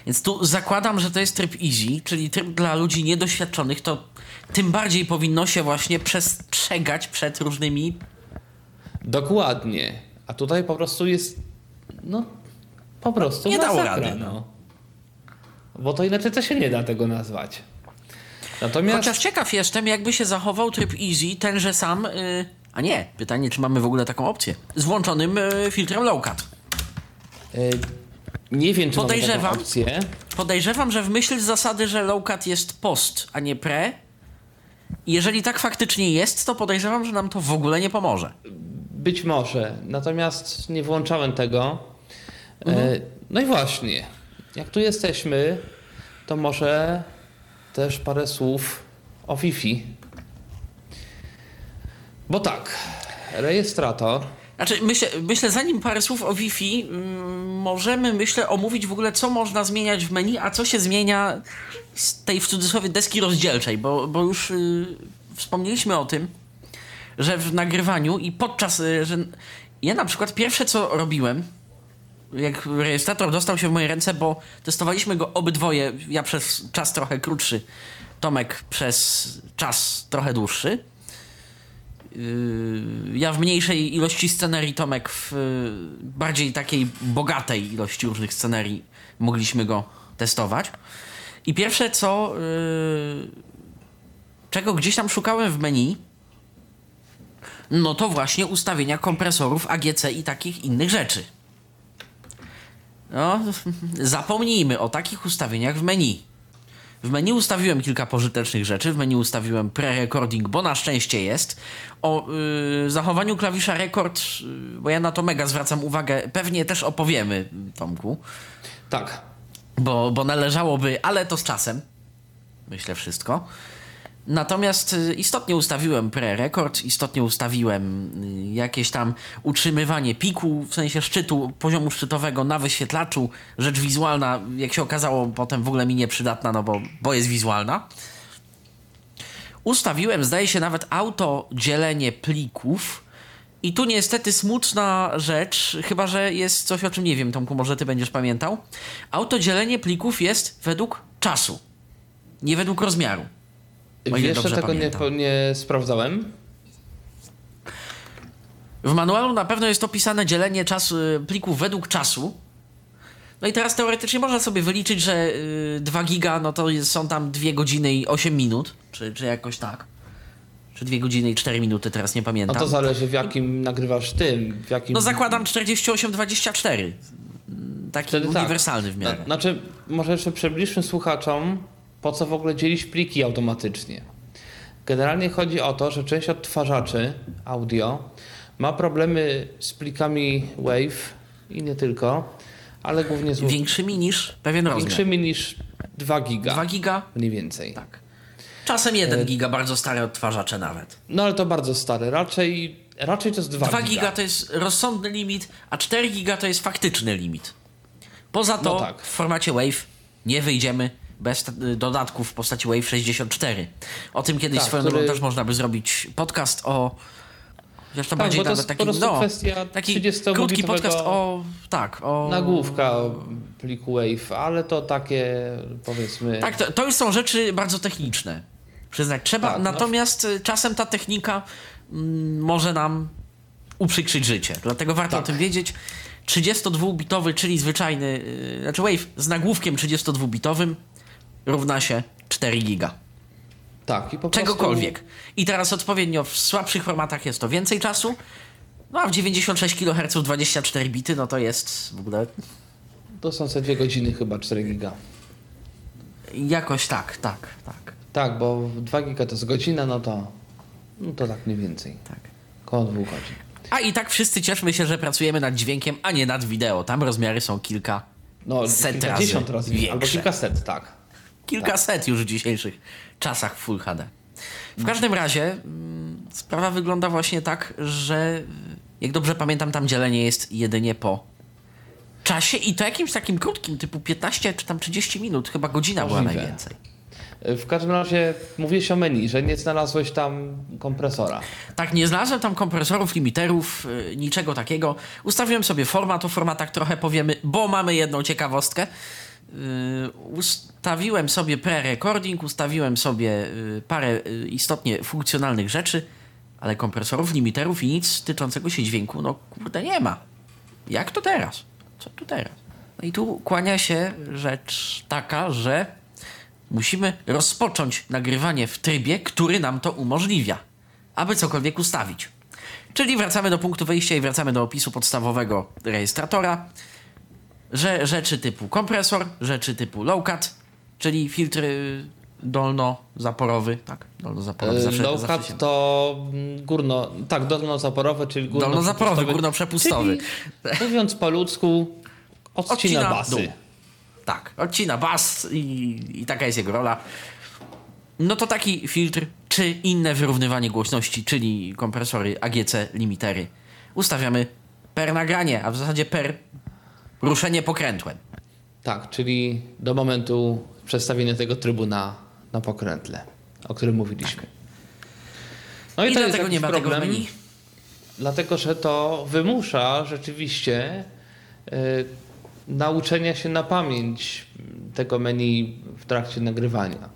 Więc tu zakładam, że to jest tryb easy, czyli tryb dla ludzi niedoświadczonych, to tym bardziej powinno się właśnie przestrzegać przed różnymi. Dokładnie. A tutaj po prostu jest. No, po prostu. Nie dało rady, no. Bo to inaczej to się nie da tego nazwać. Natomiast. Chociaż ciekaw jestem, jakby się zachował tryb easy, tenże sam. y, a nie, pytanie, czy mamy w ogóle taką opcję. Z włączonym y, filtrem low cut. y, nie wiem, czy mamy taką Podejrzewam. opcję. Podejrzewam, że w myśl zasady, że low cut jest post, a nie pre. Jeżeli tak faktycznie jest, to podejrzewam, że nam to w ogóle nie pomoże. Być może. Natomiast nie włączałem tego. E, No i właśnie. Jak tu jesteśmy, to może też parę słów o Wi-Fi. Bo tak, rejestrator. Znaczy, myślę, myślę zanim parę słów o Wi-Fi, mm, możemy, myślę, omówić w ogóle, co można zmieniać w menu, a co się zmienia z tej w cudzysłowie deski rozdzielczej, bo, bo już y, wspomnieliśmy o tym, że w nagrywaniu i podczas, y, że ja na przykład pierwsze co robiłem, jak rejestrator dostał się w moje ręce, bo testowaliśmy go obydwoje, ja przez czas trochę krótszy, Tomek przez czas trochę dłuższy. Yy, ja w mniejszej ilości scenerii, Tomek w yy, bardziej takiej bogatej ilości różnych scenerii mogliśmy go testować. I pierwsze co, yy, czego gdzieś tam szukałem w menu, no to właśnie ustawienia kompresorów AGC i takich innych rzeczy. No, [LAUGHS] zapomnijmy o takich ustawieniach w menu. W menu ustawiłem kilka pożytecznych rzeczy. W menu ustawiłem pre-recording, bo na szczęście jest. O yy, zachowaniu klawisza rekord, yy, bo ja na to mega zwracam uwagę, pewnie też opowiemy, Tomku, Tak. bo, bo należałoby, ale to z czasem. Myślę wszystko. Natomiast y, istotnie ustawiłem pre-rekord, istotnie ustawiłem y, jakieś tam utrzymywanie piku, w sensie szczytu, poziomu szczytowego na wyświetlaczu. Rzecz wizualna, jak się okazało, potem w ogóle mi nieprzydatna, no bo, bo jest wizualna. Ustawiłem, zdaje się, nawet auto dzielenie plików. I tu niestety smutna rzecz, chyba że jest coś, o czym nie wiem, Tomku, może ty będziesz pamiętał. Autodzielenie plików jest według czasu, nie według rozmiaru. Ile Jeszcze tego nie, pamiętam. nie sprawdzałem. W manualu na pewno jest opisane dzielenie czasu, y, plików według czasu. No i teraz teoretycznie można sobie wyliczyć, że y, 2 giga, no to jest, są tam 2 godziny i 8 minut, czy, czy jakoś tak. Czy 2 godziny i 4 minuty, teraz nie No pamiętam. to zależy w jakim nagrywasz tym, w jakim... No zakładam 48-24. Taki Wtedy tak. uniwersalny w miarę. Na, znaczy, może jeszcze przybliżmy słuchaczom, po co w ogóle dzielić pliki automatycznie. Generalnie chodzi o to, że część odtwarzaczy audio ma problemy z plikami WAV i nie tylko, ale głównie z Większymi niż pewien rozmiar. większymi niż 2 giga. 2 giga? Mniej więcej. Tak. Czasem 1 giga, bardzo stare odtwarzacze nawet. No ale to bardzo stary. Raczej, raczej to jest 2, 2 giga to jest rozsądny limit, a 4 giga to jest faktyczny limit. Poza to No tak. w formacie WAV nie wyjdziemy bez t- dodatków w postaci WAV 64. O tym kiedyś Tak, swoją który- drogą też można by zrobić podcast o... To Tak, bardziej to nawet jest taki, no, taki 30-bitowego krótki podcast o... Tak, o... Nagłówka pliku WAV, ale to takie powiedzmy... Tak, to, to już są rzeczy bardzo techniczne. Przyznać trzeba. Tak, no. Natomiast y, czasem ta technika mm, może nam uprzykrzyć życie. Dlatego warto Tak. o tym wiedzieć. 32-bitowy, czyli zwyczajny, yy, znaczy Wave z nagłówkiem 32-bitowym równa się 4 giga. Tak, i po Czegokolwiek. I teraz odpowiednio w słabszych formatach jest to więcej czasu, no a w 96 kHz 24 bity, no to jest w ogóle Prostu to są te dwie godziny chyba 4 giga. jakoś tak, tak, tak, Tak, bo 2 giga to jest godzina, no to, no to tak mniej więcej. tak. Koło dwóch godzin. A i tak wszyscy cieszmy się, że pracujemy nad dźwiękiem, a nie nad wideo. Tam rozmiary są kilka, No, Set kilkadziesiąt razy razy, albo większe. kilkaset, tak. Kilkaset już w dzisiejszych czasach w Full HD. W każdym razie mm, sprawa wygląda właśnie tak, że Jak dobrze pamiętam, tam dzielenie jest jedynie po czasie i to jakimś takim krótkim, typu 15 czy tam 30 minut, chyba godzina była Możliwe. najwięcej. W każdym razie mówiłeś o menu, że nie znalazłeś tam kompresora. Tak, nie znalazłem tam kompresorów, limiterów, y, niczego takiego. Ustawiłem sobie format, o formatach trochę powiemy, bo mamy jedną ciekawostkę. Y, Ustawiłem sobie pre-recording, ustawiłem sobie y, parę y, istotnie funkcjonalnych rzeczy, ale kompresorów, limiterów i nic tyczącego się dźwięku, no kurde, nie ma. Jak to teraz? Co tu teraz? No i tu kłania się rzecz taka, że musimy rozpocząć nagrywanie w trybie, który nam to umożliwia, aby cokolwiek ustawić. Czyli wracamy do punktu wyjścia i wracamy do opisu podstawowego rejestratora, że rzeczy typu kompresor, rzeczy typu low cut, czyli filtr dolno-zaporowy, tak? Dolno-zaporowy zawsze, Low zawsze cut to górno, tak, dolno-zaporowy, czyli górno Dolno-zaporowy, górno-przepustowy. Czyli, [LAUGHS] mówiąc po ludzku, odcina, Odcina basy. dół. Tak, odcina bas i, i taka jest jego rola. No to taki filtr, czy inne wyrównywanie głośności, czyli kompresory, AGC, limitery, ustawiamy per nagranie, a w zasadzie per ruszenie pokrętłem. Tak, czyli do momentu przedstawienia tego trybu na, na pokrętle, o którym mówiliśmy. No I to jest dlatego nie jakiś ma tego w menu. Dlatego, że to wymusza rzeczywiście y, nauczenia się na pamięć tego menu w trakcie nagrywania.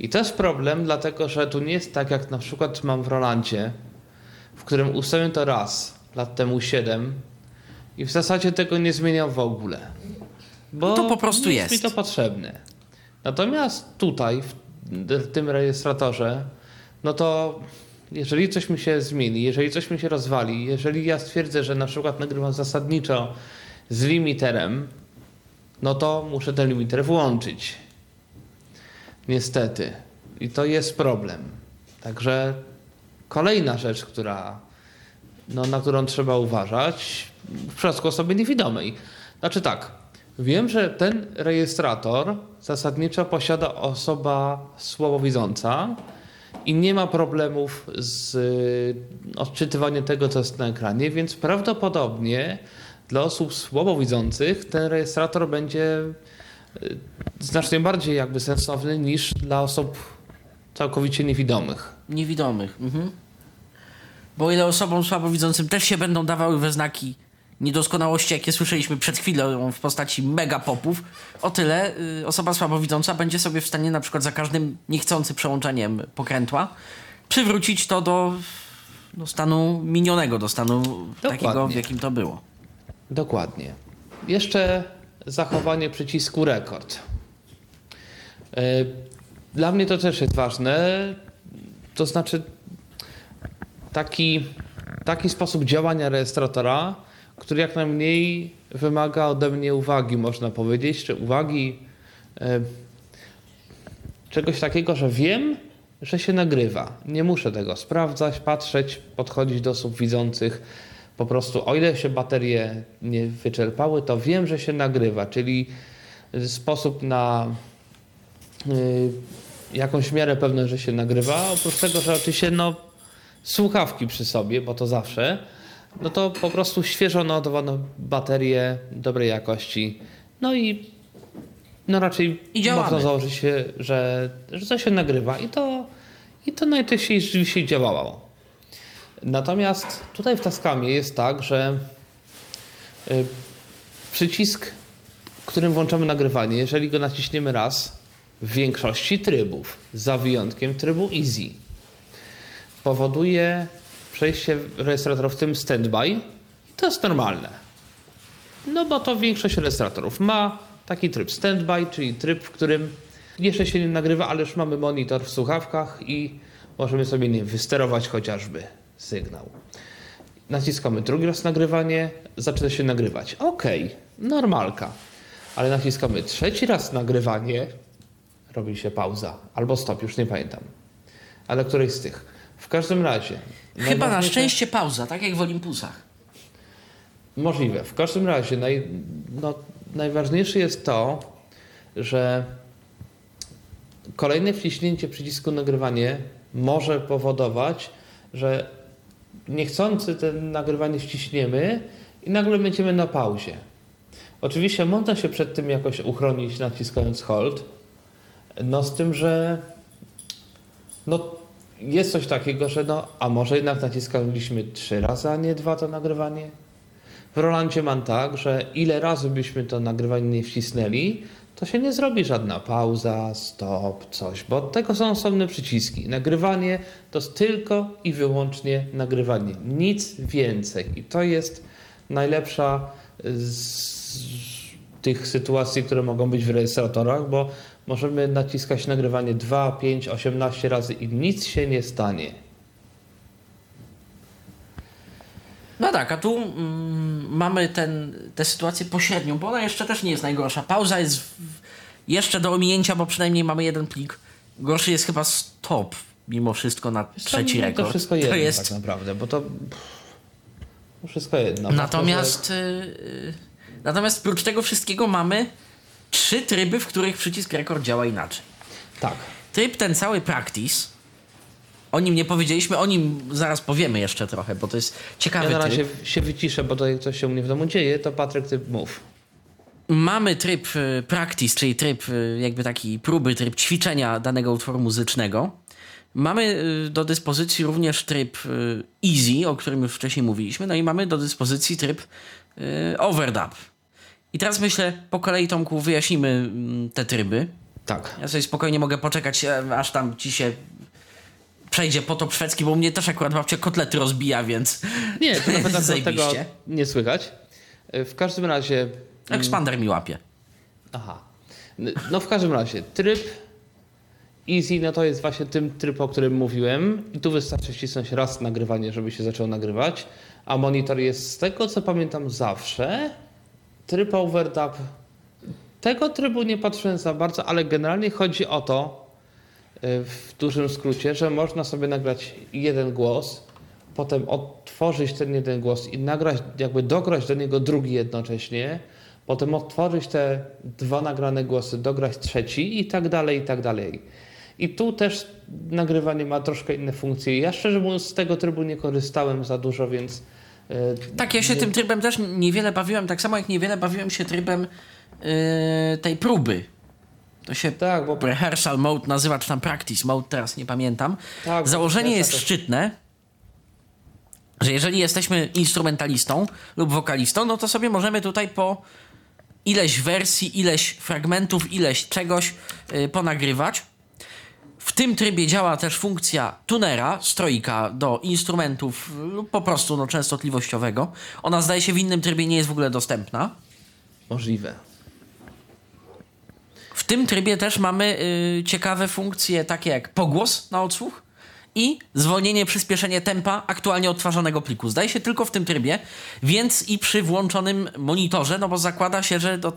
I to jest problem, dlatego że tu nie jest tak, jak na przykład mam w Rolandzie, w którym ustawiłem to raz, lat temu 7 i w zasadzie tego nie zmieniam w ogóle. Bo To po prostu jest. mi to potrzebne. Natomiast tutaj, w w tym rejestratorze, no to jeżeli coś mi się zmieni, jeżeli coś mi się rozwali, jeżeli ja stwierdzę, że na przykład nagrywam zasadniczo z limiterem, no to muszę ten limiter włączyć. Niestety. I to jest problem. Także kolejna rzecz, która, no, na którą trzeba uważać w przypadku osoby niewidomej. Znaczy tak, wiem, że ten rejestrator zasadniczo posiada osoba słabowidząca i nie ma problemów z y, odczytywaniem tego, co jest na ekranie, więc prawdopodobnie dla osób słabowidzących ten rejestrator będzie y, znacznie bardziej jakby sensowny niż dla osób całkowicie niewidomych. Niewidomych. Mhm. Bo ile osobom słabowidzącym też się będą dawały we znaki niedoskonałości, jakie słyszeliśmy przed chwilą w postaci megapopów, o tyle y, osoba słabowidząca będzie sobie w stanie na przykład za każdym niechcący przełączeniem pokrętła przywrócić to do, do stanu minionego, do stanu takiego, w Dokładnie. jakim to było. Dokładnie. Jeszcze zachowanie przycisku rekord. E, Dla mnie to też jest ważne. To znaczy taki, taki sposób działania rejestratora, który jak najmniej wymaga ode mnie uwagi, można powiedzieć, czy uwagi e, czegoś takiego, że wiem, że się nagrywa. Nie muszę tego sprawdzać, patrzeć, podchodzić do osób widzących. Po prostu, o ile się baterie nie wyczerpały, to wiem, że się nagrywa, czyli sposób na y, jakąś miarę pewność, że się nagrywa. Oprócz tego, że oczywiście no, słuchawki przy sobie, bo to zawsze, no to po prostu świeżo naładowane baterie dobrej jakości. No i no raczej można założyć się, że, że to się nagrywa i to, i to najczęściej rzeczywiście działało. Natomiast tutaj w Tascamie jest tak, że y, przycisk, którym włączamy nagrywanie, jeżeli go naciśniemy raz, w większości trybów, za wyjątkiem trybu Easy, powoduje przejście rejestratora w tym standby. I to jest normalne. No bo to większość rejestratorów ma taki tryb standby, czyli tryb, w którym jeszcze się nie nagrywa, ale już mamy monitor w słuchawkach i możemy sobie nie wysterować chociażby sygnał. Naciskamy drugi raz nagrywanie, zaczyna się nagrywać. Ok, normalka. Ale naciskamy trzeci raz nagrywanie, robi się pauza. Albo stop, już nie pamiętam. Ale któryś z tych. W każdym razie. Chyba na szczęście pauza, tak jak w Olympusach. Możliwe. W każdym razie naj, no, najważniejsze jest to, że kolejne wciśnięcie przycisku nagrywanie może powodować, że niechcący ten nagrywanie ściśniemy i nagle będziemy na pauzie. Oczywiście można się przed tym jakoś uchronić naciskając hold, no z tym, że no jest coś takiego, że no, a może jednak naciskaliśmy trzy razy, a nie dwa to nagrywanie? W Rolandzie mam tak, że ile razy byśmy to nagrywanie nie wcisnęli, to się nie zrobi żadna pauza, stop, coś, bo od tego są osobne przyciski. Nagrywanie to tylko i wyłącznie nagrywanie, nic więcej. I to jest najlepsza z tych sytuacji, które mogą być w rejestratorach, bo możemy naciskać nagrywanie 2, 5, 18 razy i nic się nie stanie. No tak, a tu mm, mamy ten, tę sytuację pośrednią, bo ona jeszcze też nie jest najgorsza. Pauza jest w, jeszcze do ominięcia, bo przynajmniej mamy jeden plik. Gorszy jest chyba stop, mimo wszystko na trzeci to, rekord. To wszystko jedno to jest... tak naprawdę, bo to to wszystko jedno. Natomiast, yy, natomiast prócz tego wszystkiego mamy trzy tryby, w których przycisk rekord działa inaczej. Tak. Tryb ten cały practice, o nim nie powiedzieliśmy, o nim zaraz powiemy jeszcze trochę, bo to jest ciekawy Ja na razie tryb. się wyciszę, bo to coś się u mnie w domu dzieje, to Patryk, ty mów. Mamy tryb y, practice, czyli tryb y, jakby taki próby, tryb ćwiczenia danego utworu muzycznego. Mamy y, do dyspozycji również tryb easy, o którym już wcześniej mówiliśmy, no i mamy do dyspozycji tryb overdub. I teraz myślę, po kolei Tomku wyjaśnimy mm, te tryby. Tak. Ja sobie spokojnie mogę poczekać, e, aż tam ci się przejdzie potop szwedzki, bo mnie też akurat babcia kotlety rozbija, więc Nie, to nawet [LAUGHS] tego nie słychać. W każdym razie... ekspander mi łapie. Aha. No w każdym razie, tryb easy, no to jest właśnie tym tryb, o którym mówiłem. I tu wystarczy wcisnąć raz nagrywanie, żeby się zaczęło nagrywać. A monitor jest z tego, co pamiętam zawsze, tryb overdub. Tego trybu nie patrzyłem za bardzo, ale generalnie chodzi o to, y, w dużym skrócie, że można sobie nagrać jeden głos, potem otworzyć ten jeden głos i nagrać, jakby dograć do niego drugi jednocześnie, potem otworzyć te dwa nagrane głosy, dograć trzeci i tak dalej, i tak dalej. I tu też nagrywanie ma troszkę inne funkcje. Ja szczerze mówiąc z tego trybu nie korzystałem za dużo, więc... y, Tak, ja się nie- tym trybem też niewiele bawiłem, tak samo jak niewiele bawiłem się trybem yy, tej próby. To się Tak, bo rehearsal mode nazywa, czy tam practice mode, teraz nie pamiętam. Tak, Założenie ja jest też- szczytne, że jeżeli jesteśmy instrumentalistą lub wokalistą, no to sobie możemy tutaj po ileś wersji, ileś fragmentów, ileś czegoś yy, ponagrywać. W tym trybie działa też funkcja tunera, strojka do instrumentów lub po prostu no, częstotliwościowego. Ona zdaje się w innym trybie nie jest w ogóle dostępna. możliwe. W tym trybie też mamy y, ciekawe funkcje takie jak pogłos na odsłuch i zwolnienie, przyspieszenie tempa aktualnie odtwarzanego pliku. Zdaje się tylko w tym trybie, więc i przy włączonym monitorze, no bo zakłada się, że do,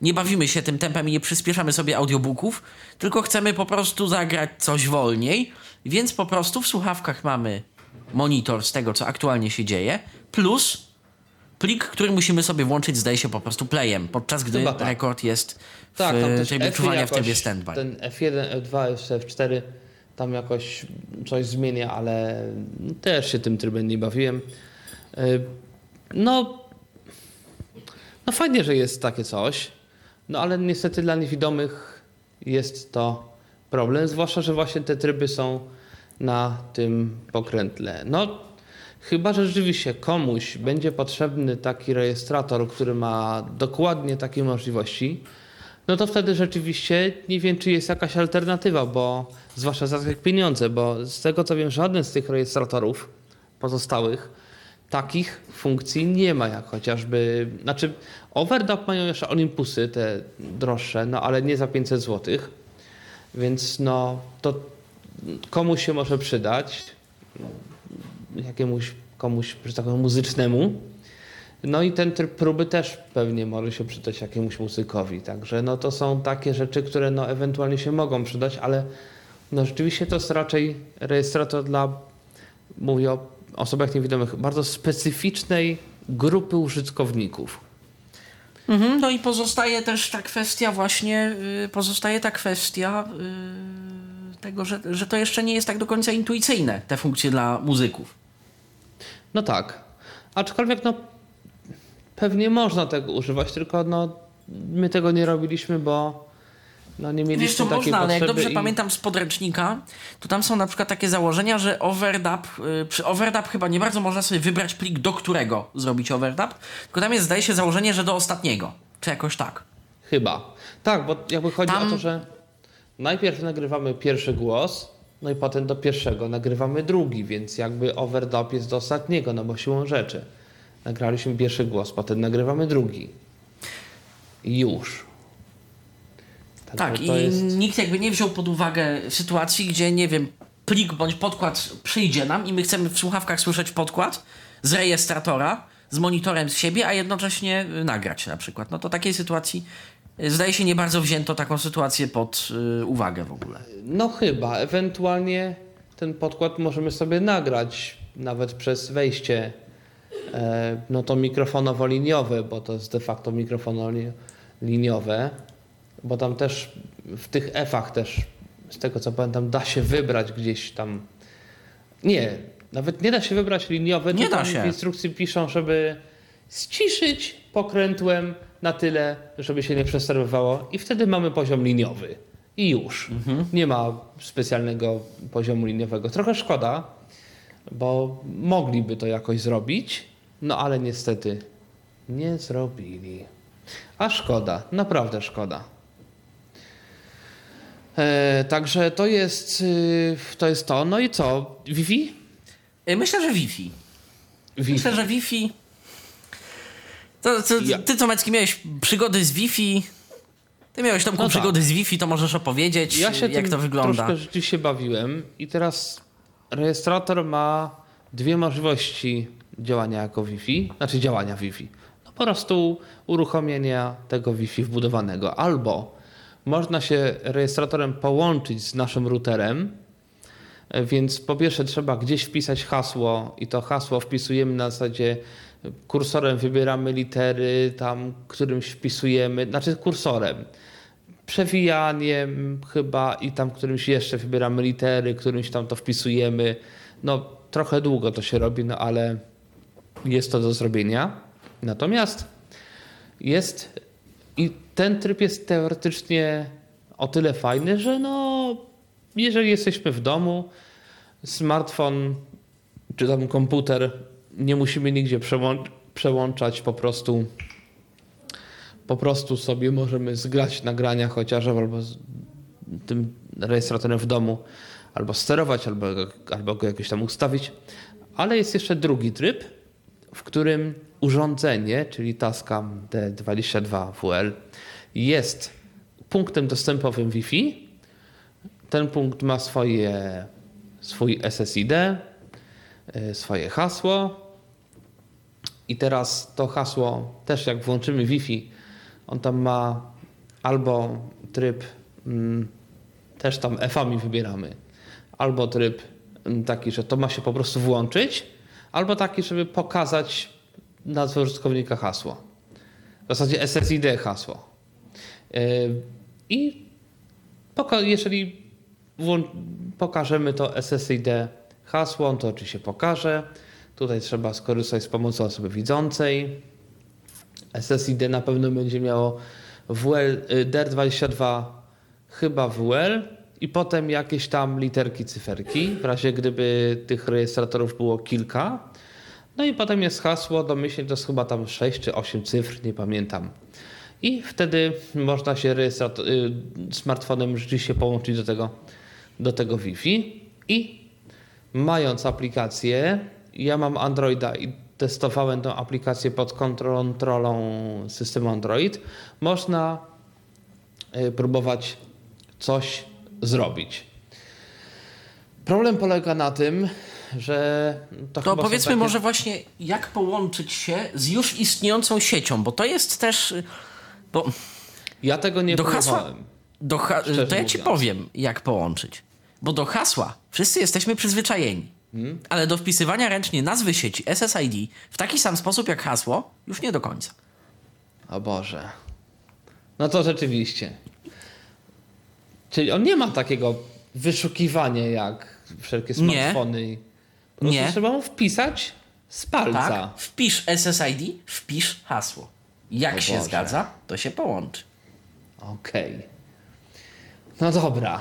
nie bawimy się tym tempem i nie przyspieszamy sobie audiobooków, tylko chcemy po prostu zagrać coś wolniej, więc po prostu w słuchawkach mamy monitor z tego, co aktualnie się dzieje, plus plik, który musimy sobie włączyć, zdaje się po prostu playem, podczas gdy Chyba tak. rekord jest w Tak, trybie czuwania w jakoś, trybie standby. Ten F1, F2, jeszcze F4 tam jakoś coś zmienia, ale też się tym trybem nie bawiłem. Y, No, no fajnie, że jest takie coś, no ale niestety dla niewidomych jest to problem, zwłaszcza, że właśnie te tryby są na tym pokrętle. No, chyba, że rzeczywiście komuś będzie potrzebny taki rejestrator, który ma dokładnie takie możliwości, no to wtedy rzeczywiście nie wiem, czy jest jakaś alternatywa, bo zwłaszcza za takie pieniądze, bo z tego co wiem, żaden z tych rejestratorów pozostałych takich funkcji nie ma, jak chociażby, znaczy overdub mają jeszcze Olympusy, te droższe, no ale nie za 500 zł, więc no to komuś się może przydać, jakiemuś komuś, że tak powiem, muzycznemu, no i ten tryb próby też pewnie może się przydać jakiemuś muzykowi. Także no to są takie rzeczy, które no ewentualnie się mogą przydać, ale no rzeczywiście to jest raczej rejestrator dla, mówię o osobach niewidomych, bardzo specyficznej grupy użytkowników. Mhm, no i pozostaje też ta kwestia właśnie, y, pozostaje ta kwestia y, tego, że, że to jeszcze nie jest tak do końca intuicyjne, te funkcje dla muzyków. No tak. Aczkolwiek no pewnie można tego używać, tylko no my tego nie robiliśmy, bo no nie mieliśmy Wiesz co, można, ale jak dobrze i- pamiętam z podręcznika, to tam są na przykład takie założenia, że overdub, y, przy overdub chyba nie bardzo można sobie wybrać plik, do którego zrobić overdub, tylko tam jest, zdaje się, założenie, że do ostatniego, czy jakoś tak. Chyba. Tak, bo jakby chodzi Tam- o to, że najpierw nagrywamy pierwszy głos, no i potem do pierwszego nagrywamy drugi, więc jakby overdub jest do ostatniego, no bo siłą rzeczy. Nagraliśmy pierwszy głos, potem nagrywamy drugi. I już. Także Tak, i jest... nikt jakby nie wziął pod uwagę sytuacji, gdzie, nie wiem, plik bądź podkład przyjdzie nam i my chcemy w słuchawkach słyszeć podkład z rejestratora, z monitorem z siebie, a jednocześnie y, nagrać na przykład. No to takiej sytuacji, y, zdaje się, nie bardzo wzięto taką sytuację pod y, uwagę w ogóle. No chyba, ewentualnie ten podkład możemy sobie nagrać nawet przez wejście e, no to mikrofonowo-liniowe, bo to jest de facto mikrofono-liniowe, bo tam też w tych F-ach też, z tego co pamiętam, da się wybrać gdzieś tam, nie, nawet nie da się wybrać liniowe, Nie da się. w instrukcji piszą, żeby ściszyć pokrętłem na tyle, żeby się nie przesterowywało i wtedy mamy poziom liniowy. I już. Nie ma specjalnego poziomu liniowego. Trochę szkoda, bo mogliby to jakoś zrobić, no ale niestety nie zrobili. A szkoda, naprawdę szkoda. E, także to jest, y, to jest to. No i co? Wi-Fi? Y, Myślę, że Wi-Fi. Wi-Fi. Myślę, że Wi-Fi. To, to, Ja- Ty, Tomecki, miałeś przygody z Wi-Fi. Ty miałeś Tomku No tak. przygody z Wi-Fi, to możesz opowiedzieć, Ja się jak to wygląda. troszkę rzeczywiście bawiłem i teraz rejestrator ma dwie możliwości działania jako Wi-Fi, znaczy działania Wi-Fi. No po prostu uruchomienia tego Wi-Fi wbudowanego. Albo można się rejestratorem połączyć z naszym routerem, więc po pierwsze trzeba gdzieś wpisać hasło i to hasło wpisujemy na zasadzie kursorem wybieramy litery, tam którymś wpisujemy, znaczy kursorem przewijaniem chyba i tam którymś jeszcze wybieramy litery, którymś tam to wpisujemy. No trochę długo to się robi, no ale jest to do zrobienia. Natomiast jest ten tryb jest teoretycznie o tyle fajny, że no jeżeli jesteśmy w domu, smartfon czy tam komputer nie musimy nigdzie przełą- przełączać, po prostu po prostu sobie możemy zgrać nagrania chociażby albo z tym rejestratorem w domu, albo sterować, albo, albo go jakoś tam ustawić. Ale jest jeszcze drugi tryb, w którym urządzenie, czyli Tascam D22WL, jest punktem dostępowym Wi-Fi. Ten punkt ma swoje, swój SSID, y, swoje hasło. I teraz to hasło też jak włączymy Wi-Fi, on tam ma albo tryb, mm, też tam F-ami wybieramy, albo tryb mm, taki, że to ma się po prostu włączyć, albo taki, żeby pokazać nazwę użytkownika hasło. W zasadzie SSID hasło. Yy, I jeżeli pokażemy to SSID hasło, on to oczywiście pokaże. Tutaj trzeba skorzystać z pomocy osoby widzącej. SSID na pewno będzie miało WL, y, DER22 chyba WL i potem jakieś tam literki, cyferki, w razie gdyby tych rejestratorów było kilka. No i potem jest hasło, domyślnie to jest chyba tam 6 czy 8 cyfr, nie pamiętam. I wtedy można się y, smartfonem rzeczywiście połączyć do tego, do tego Wi-Fi i mając aplikację, ja mam Androida i testowałem tę aplikację pod kontrolą systemu Android, można y, próbować coś zrobić. Problem polega na tym, że to, To powiedzmy takie- może właśnie, jak połączyć się z już istniejącą siecią, bo to jest też... Bo Ja tego nie do hasła- do ha- to ja ci mówiąc. powiem, jak połączyć. Bo do hasła wszyscy jesteśmy przyzwyczajeni. Hmm? Ale do wpisywania ręcznie nazwy sieci SSID w taki sam sposób jak hasło już nie do końca. O Boże. No to rzeczywiście. Czyli on nie ma takiego wyszukiwania jak wszelkie Nie. smartfony. Po prostu Nie. trzeba mu wpisać Z palca. Tak? Wpisz SSID, wpisz hasło. Jak O się Boże. zgadza, to się połączy. Okej. No dobra.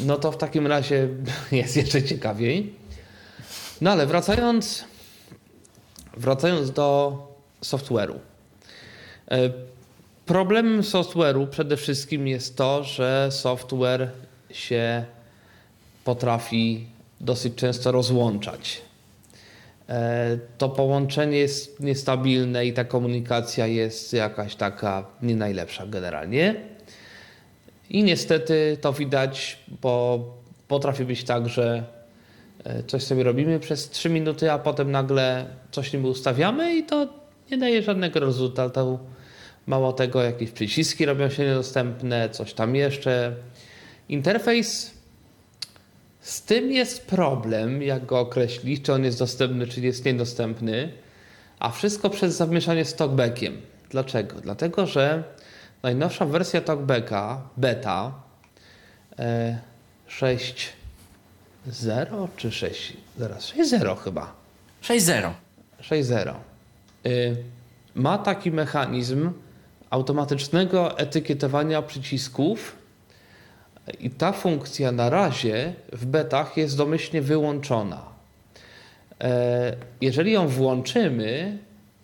No to w takim razie [LAUGHS] jest jeszcze ciekawiej. No ale wracając, wracając do software'u. E, Problemem software'u przede wszystkim jest to, że software się potrafi dosyć często rozłączać. E, To połączenie jest niestabilne i ta komunikacja jest jakaś taka nie najlepsza generalnie. I niestety to widać, bo potrafi być tak, że e, coś sobie robimy przez 3 minuty, a potem nagle coś niby ustawiamy i to nie daje żadnego rezultatu. Mało tego, jakieś przyciski robią się niedostępne, coś tam jeszcze. Interfejs z tym jest problem, jak go określić, czy on jest dostępny, czy jest niedostępny, a wszystko przez zamieszanie z talkbackiem. Dlaczego? Dlatego, że najnowsza wersja talkbacka, beta e, 6.0 czy 6, zaraz 6.0 chyba, 6.0. 6.0 y, ma taki mechanizm automatycznego etykietowania przycisków i ta funkcja na razie w betach jest domyślnie wyłączona. E, Jeżeli ją włączymy,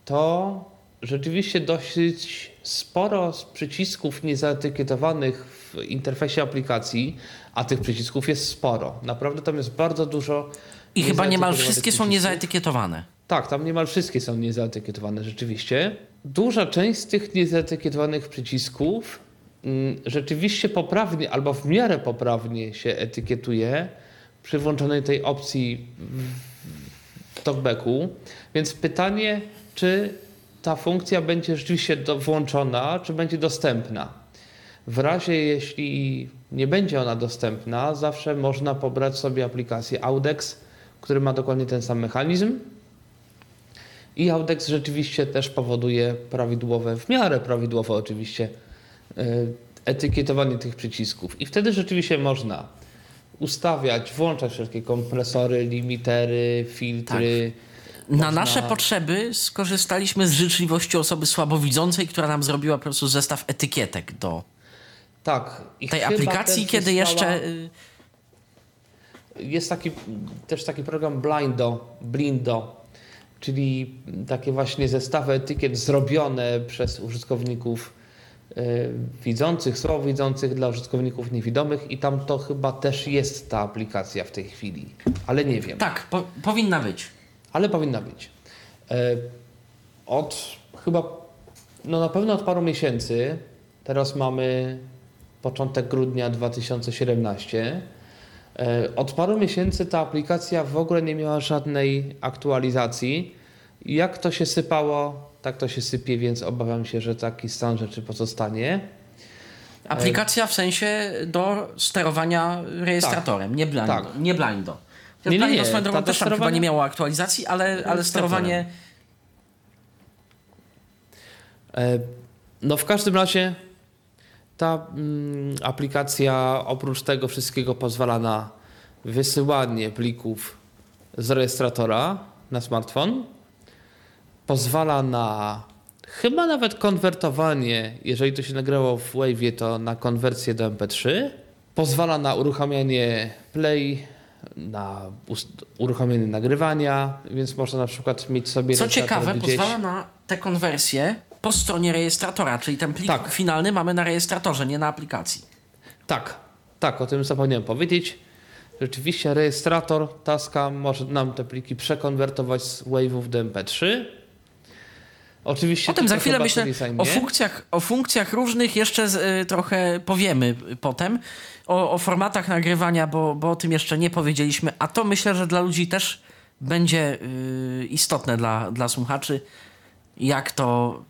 to rzeczywiście dosyć sporo z przycisków niezaetykietowanych w interfejsie aplikacji, a tych przycisków jest sporo. Naprawdę tam jest bardzo dużo. I chyba niemal wszystkie są przycisków. niezaetykietowane. Tak, tam niemal wszystkie są niezaetykietowane rzeczywiście. Duża część z tych niezaetykietowanych przycisków rzeczywiście poprawnie albo w miarę poprawnie się etykietuje przy włączonej tej opcji talkbacku. Więc pytanie, czy ta funkcja będzie rzeczywiście do, włączona, czy będzie dostępna. W razie, jeśli nie będzie ona dostępna, zawsze można pobrać sobie aplikację Audex, który ma dokładnie ten sam mechanizm. I Audex rzeczywiście też powoduje prawidłowe, w miarę prawidłowe oczywiście, etykietowanie tych przycisków. I wtedy rzeczywiście można ustawiać, włączać wszelkie kompresory, limitery, filtry. Na Można- nasze potrzeby skorzystaliśmy z życzliwości osoby słabowidzącej, która nam zrobiła po prostu zestaw etykietek do Tak. I tej aplikacji, kiedy jeszcze... Jest taki, też taki program Blindo, Blindo, czyli takie właśnie zestawy etykiet zrobione przez użytkowników e, widzących, słabowidzących dla użytkowników niewidomych i tam to chyba też jest ta aplikacja w tej chwili, ale nie wiem. Tak, po, powinna być. Ale powinna być. E, Od chyba, no na pewno od paru miesięcy, teraz mamy początek grudnia 2017. e, Od paru miesięcy ta aplikacja w ogóle nie miała żadnej aktualizacji. Jak to się sypało, tak to się sypie, więc obawiam się, że taki stan rzeczy pozostanie. Aplikacja w sensie do sterowania rejestratorem, nie blindo. Tak. Nie blindo. Nie, nie, blindo nie, drogą ta też tam chyba nie miało aktualizacji, ale, ale sterowanie... E, No w każdym razie ta mm, aplikacja oprócz tego wszystkiego pozwala na wysyłanie plików z rejestratora na smartfon. Pozwala na chyba nawet konwertowanie, jeżeli to się nagrało w Wave'ie, to na konwersję do MP3. Pozwala na uruchamianie play, na uruchomienie nagrywania, więc można na przykład mieć sobie Co ciekawe, gdzieś. pozwala na tę konwersję po stronie rejestratora, czyli ten plik Tak. finalny mamy na rejestratorze, nie na aplikacji. Tak, tak, o tym zapomniałem powiedzieć. Rzeczywiście rejestrator Taska może nam te pliki przekonwertować z Wave'ów do MP3. Oczywiście Potem to za chwilę myślę o funkcjach, o funkcjach różnych jeszcze z, y, trochę powiemy y, potem. O, o formatach nagrywania, bo, bo o tym jeszcze nie powiedzieliśmy, a to myślę, że dla ludzi też będzie y, istotne dla, dla słuchaczy, jak to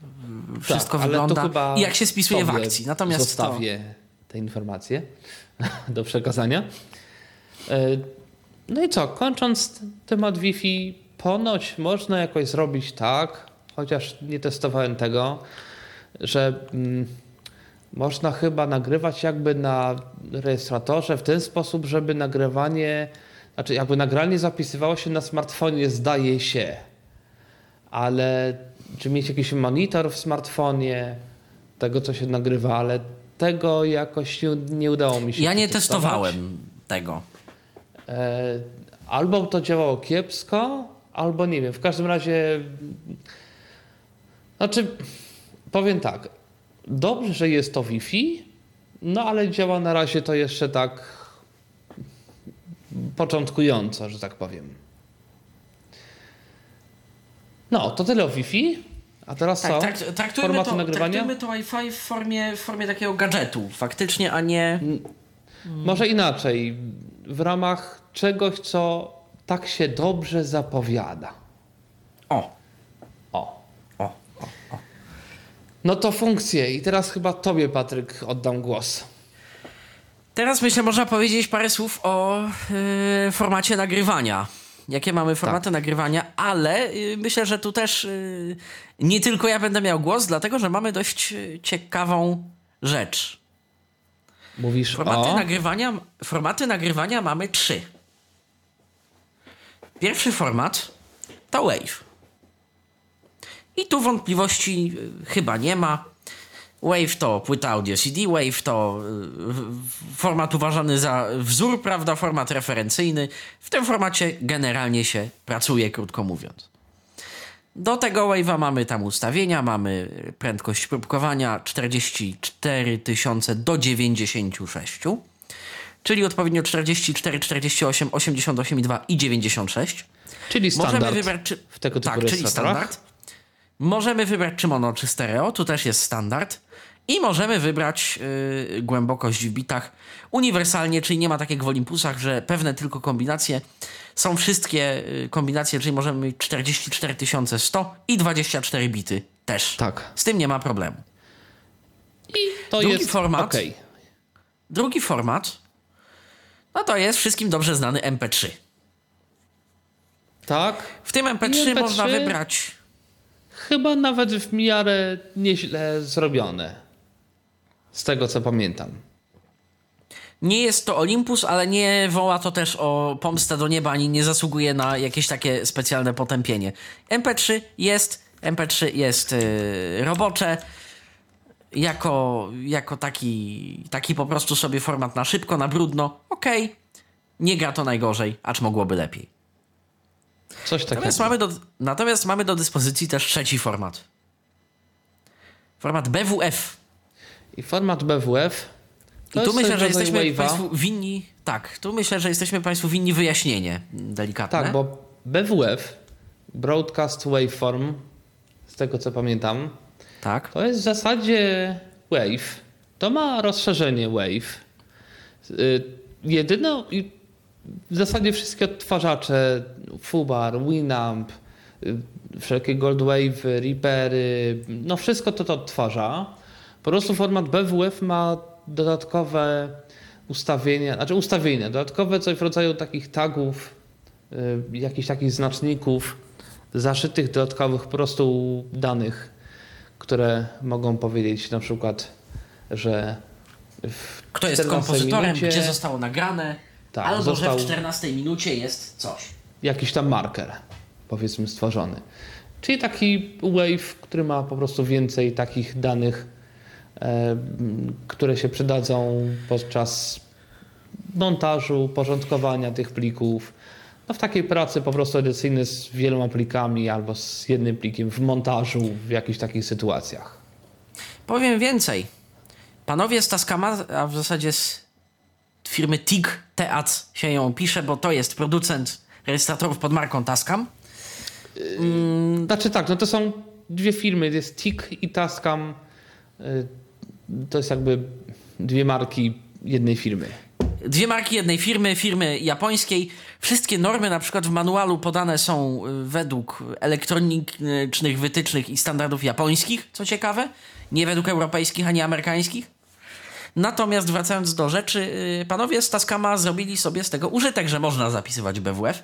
y, wszystko Tak, ale to wygląda chyba i jak się spisuje w akcji. Natomiast to, Zostawię te informacje [LAUGHS] do przekazania. E, No i co, kończąc temat Wi-Fi, ponoć można jakoś zrobić tak, chociaż nie testowałem tego, że mm, można chyba nagrywać jakby na rejestratorze w ten sposób, żeby nagrywanie Znaczy, jakby nagranie zapisywało się na smartfonie, zdaje się. Ale czy mieć jakiś monitor w smartfonie tego, co się nagrywa, ale tego jakoś nie, nie udało mi się. Ja nie testowałem tego. E, albo to działało kiepsko, albo nie wiem. W każdym razie. Znaczy, powiem tak. Dobrze, że jest to Wi-Fi, no ale działa na razie to jeszcze tak początkująco, że tak powiem. No, to tyle o Wi-Fi. A teraz co? Tak, tak, traktujmy, Formaty to, nagrywania? traktujmy to Wi-Fi w formie, w formie takiego gadżetu faktycznie, a nie... Może inaczej. W ramach czegoś, co tak się dobrze zapowiada. O. o, o. No to funkcje. I teraz chyba tobie, Patryk, oddam głos. Teraz myślę, można powiedzieć parę słów o y, formacie nagrywania. Jakie mamy formaty Tak. nagrywania, ale y, myślę, że tu też y, nie tylko ja będę miał głos, dlatego że mamy dość ciekawą rzecz. Mówisz Formaty, o... nagrywania, formaty nagrywania mamy trzy. Pierwszy format to Wave. I tu wątpliwości y, chyba nie ma. Wave to płyta audio CD, Wave to y, format uważany za wzór, prawda, format referencyjny. W tym formacie generalnie się pracuje, krótko mówiąc. Do tego Wave'a mamy tam ustawienia, mamy prędkość próbkowania 44 tysiące do 96, czyli odpowiednio 44, 48, 88,2 i 96. Czyli standard. Możemy wybrać, czy... w tego typu Tak, czyli standard. Możemy wybrać czy mono, czy stereo, tu też jest standard. I możemy wybrać yy, głębokość w bitach uniwersalnie, czyli nie ma tak jak w Olympusach, że pewne tylko kombinacje. Są wszystkie yy, kombinacje, czyli możemy mieć 44 100 i 24 bity też. Tak. Z tym nie ma problemu. To Drugi jest format. okej. Drugi format, no to jest wszystkim dobrze znany MP3. Tak. W tym MP3, I MP3 można wybrać Chyba nawet w miarę nieźle zrobione. Z tego co pamiętam. Nie jest to Olympus, ale nie woła to też o pomstę do nieba, ani nie zasługuje na jakieś takie specjalne potępienie. MP3 jest, MP3 jest yy, robocze, jako, jako taki, taki po prostu sobie format na szybko, na brudno. Okej, nie gra to najgorzej, acz mogłoby lepiej. Coś takiego. Natomiast mamy, do, natomiast mamy do dyspozycji też trzeci format. Format BWF. I format BWF. To I tu myślę, że jesteśmy wave'a. Państwu winni. Tak, tu myślę, że jesteśmy Państwu winni wyjaśnienie delikatne. Tak, bo BWF, Broadcast Waveform, z tego co pamiętam, Tak. to jest w zasadzie Wave. To ma rozszerzenie Wave. Y, Jedyną i w zasadzie wszystkie odtwarzacze, Fubar, Winamp, y, wszelkie Goldwave, Reapery, no wszystko to to odtwarza. Po prostu format BWF ma dodatkowe ustawienia, znaczy ustawienia, dodatkowe coś w rodzaju takich tagów, y, jakichś takich znaczników, zaszytych dodatkowych po prostu danych, które mogą powiedzieć na przykład, że w Kto jest 14 kompozytorem, minucie gdzie zostało nagrane, Tak, albo został- że w 14 minucie jest coś. jakiś tam marker, powiedzmy, stworzony. Czyli taki wave, który ma po prostu więcej takich danych, e, które się przydadzą podczas montażu, porządkowania tych plików. No w takiej pracy po prostu edycyjnej z wieloma plikami albo z jednym plikiem w montażu w jakichś takich sytuacjach. Powiem więcej. Panowie z Tascama, a w zasadzie z firmy TIG Teac się ją pisze, bo to jest producent rejestratorów pod marką Tascam. Znaczy tak, no to są dwie firmy, jest TIK i Tascam. Y, To jest jakby dwie marki jednej firmy. Dwie marki jednej firmy, firmy japońskiej. Wszystkie normy na przykład w manualu podane są y, według elektronicznych wytycznych i standardów japońskich, co ciekawe, nie według europejskich ani amerykańskich. Natomiast wracając do rzeczy, y, panowie z Tascama zrobili sobie z tego użytek, że można zapisywać BWF.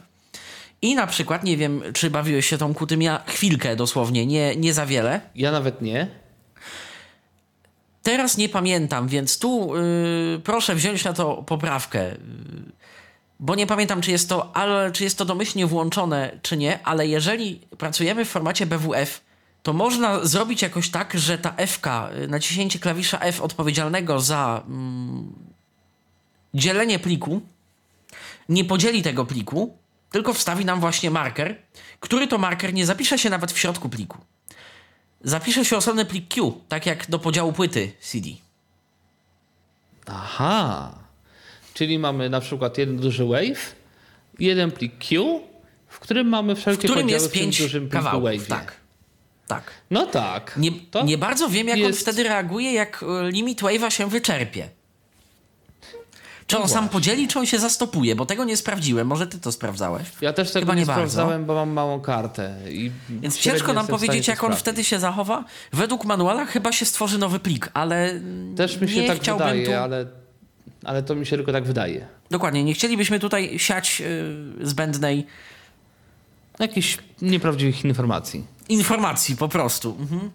I na przykład, nie wiem, czy bawiłeś się tą kutym, ja chwilkę dosłownie, nie, nie za wiele. Ja nawet nie. Teraz nie pamiętam, więc tu y, proszę wziąć na to poprawkę. Bo nie pamiętam, czy jest to, ale, czy jest to domyślnie włączone, czy nie, ale jeżeli pracujemy w formacie BWF, to można zrobić jakoś tak, że ta F, naciśnięcie klawisza F odpowiedzialnego za mm, dzielenie pliku, nie podzieli tego pliku, tylko wstawi nam właśnie marker, który to marker nie zapisze się nawet w środku pliku. Zapisze się osobny plik Q, tak jak do podziału płyty CD. Aha. Czyli mamy na przykład jeden duży wave, jeden plik Q, w którym mamy W wszelkie którym podziały jest w tym dużym pliku kawałków. wave. Tak. Tak. No tak. Nie, nie bardzo wiem, jak on jest- wtedy reaguje, jak e, limit wave'a się wyczerpie. Czy on No sam podzieli, czy on się zastopuje? Bo tego nie sprawdziłem. Może ty to sprawdzałeś. Ja też tego Chyba nie, nie sprawdzałem, bo mam małą kartę. Więc ciężko nam powiedzieć, jak on sprawdzić. wtedy się zachowa. Według manuala chyba się stworzy nowy plik, ale Też mi się nie tak chciałbym wydaje, tu... ale, ale to mi się tylko tak wydaje. Dokładnie, nie chcielibyśmy tutaj siać yy, zbędnej Jakichś nieprawdziwych informacji. Informacji po prostu. Mhm.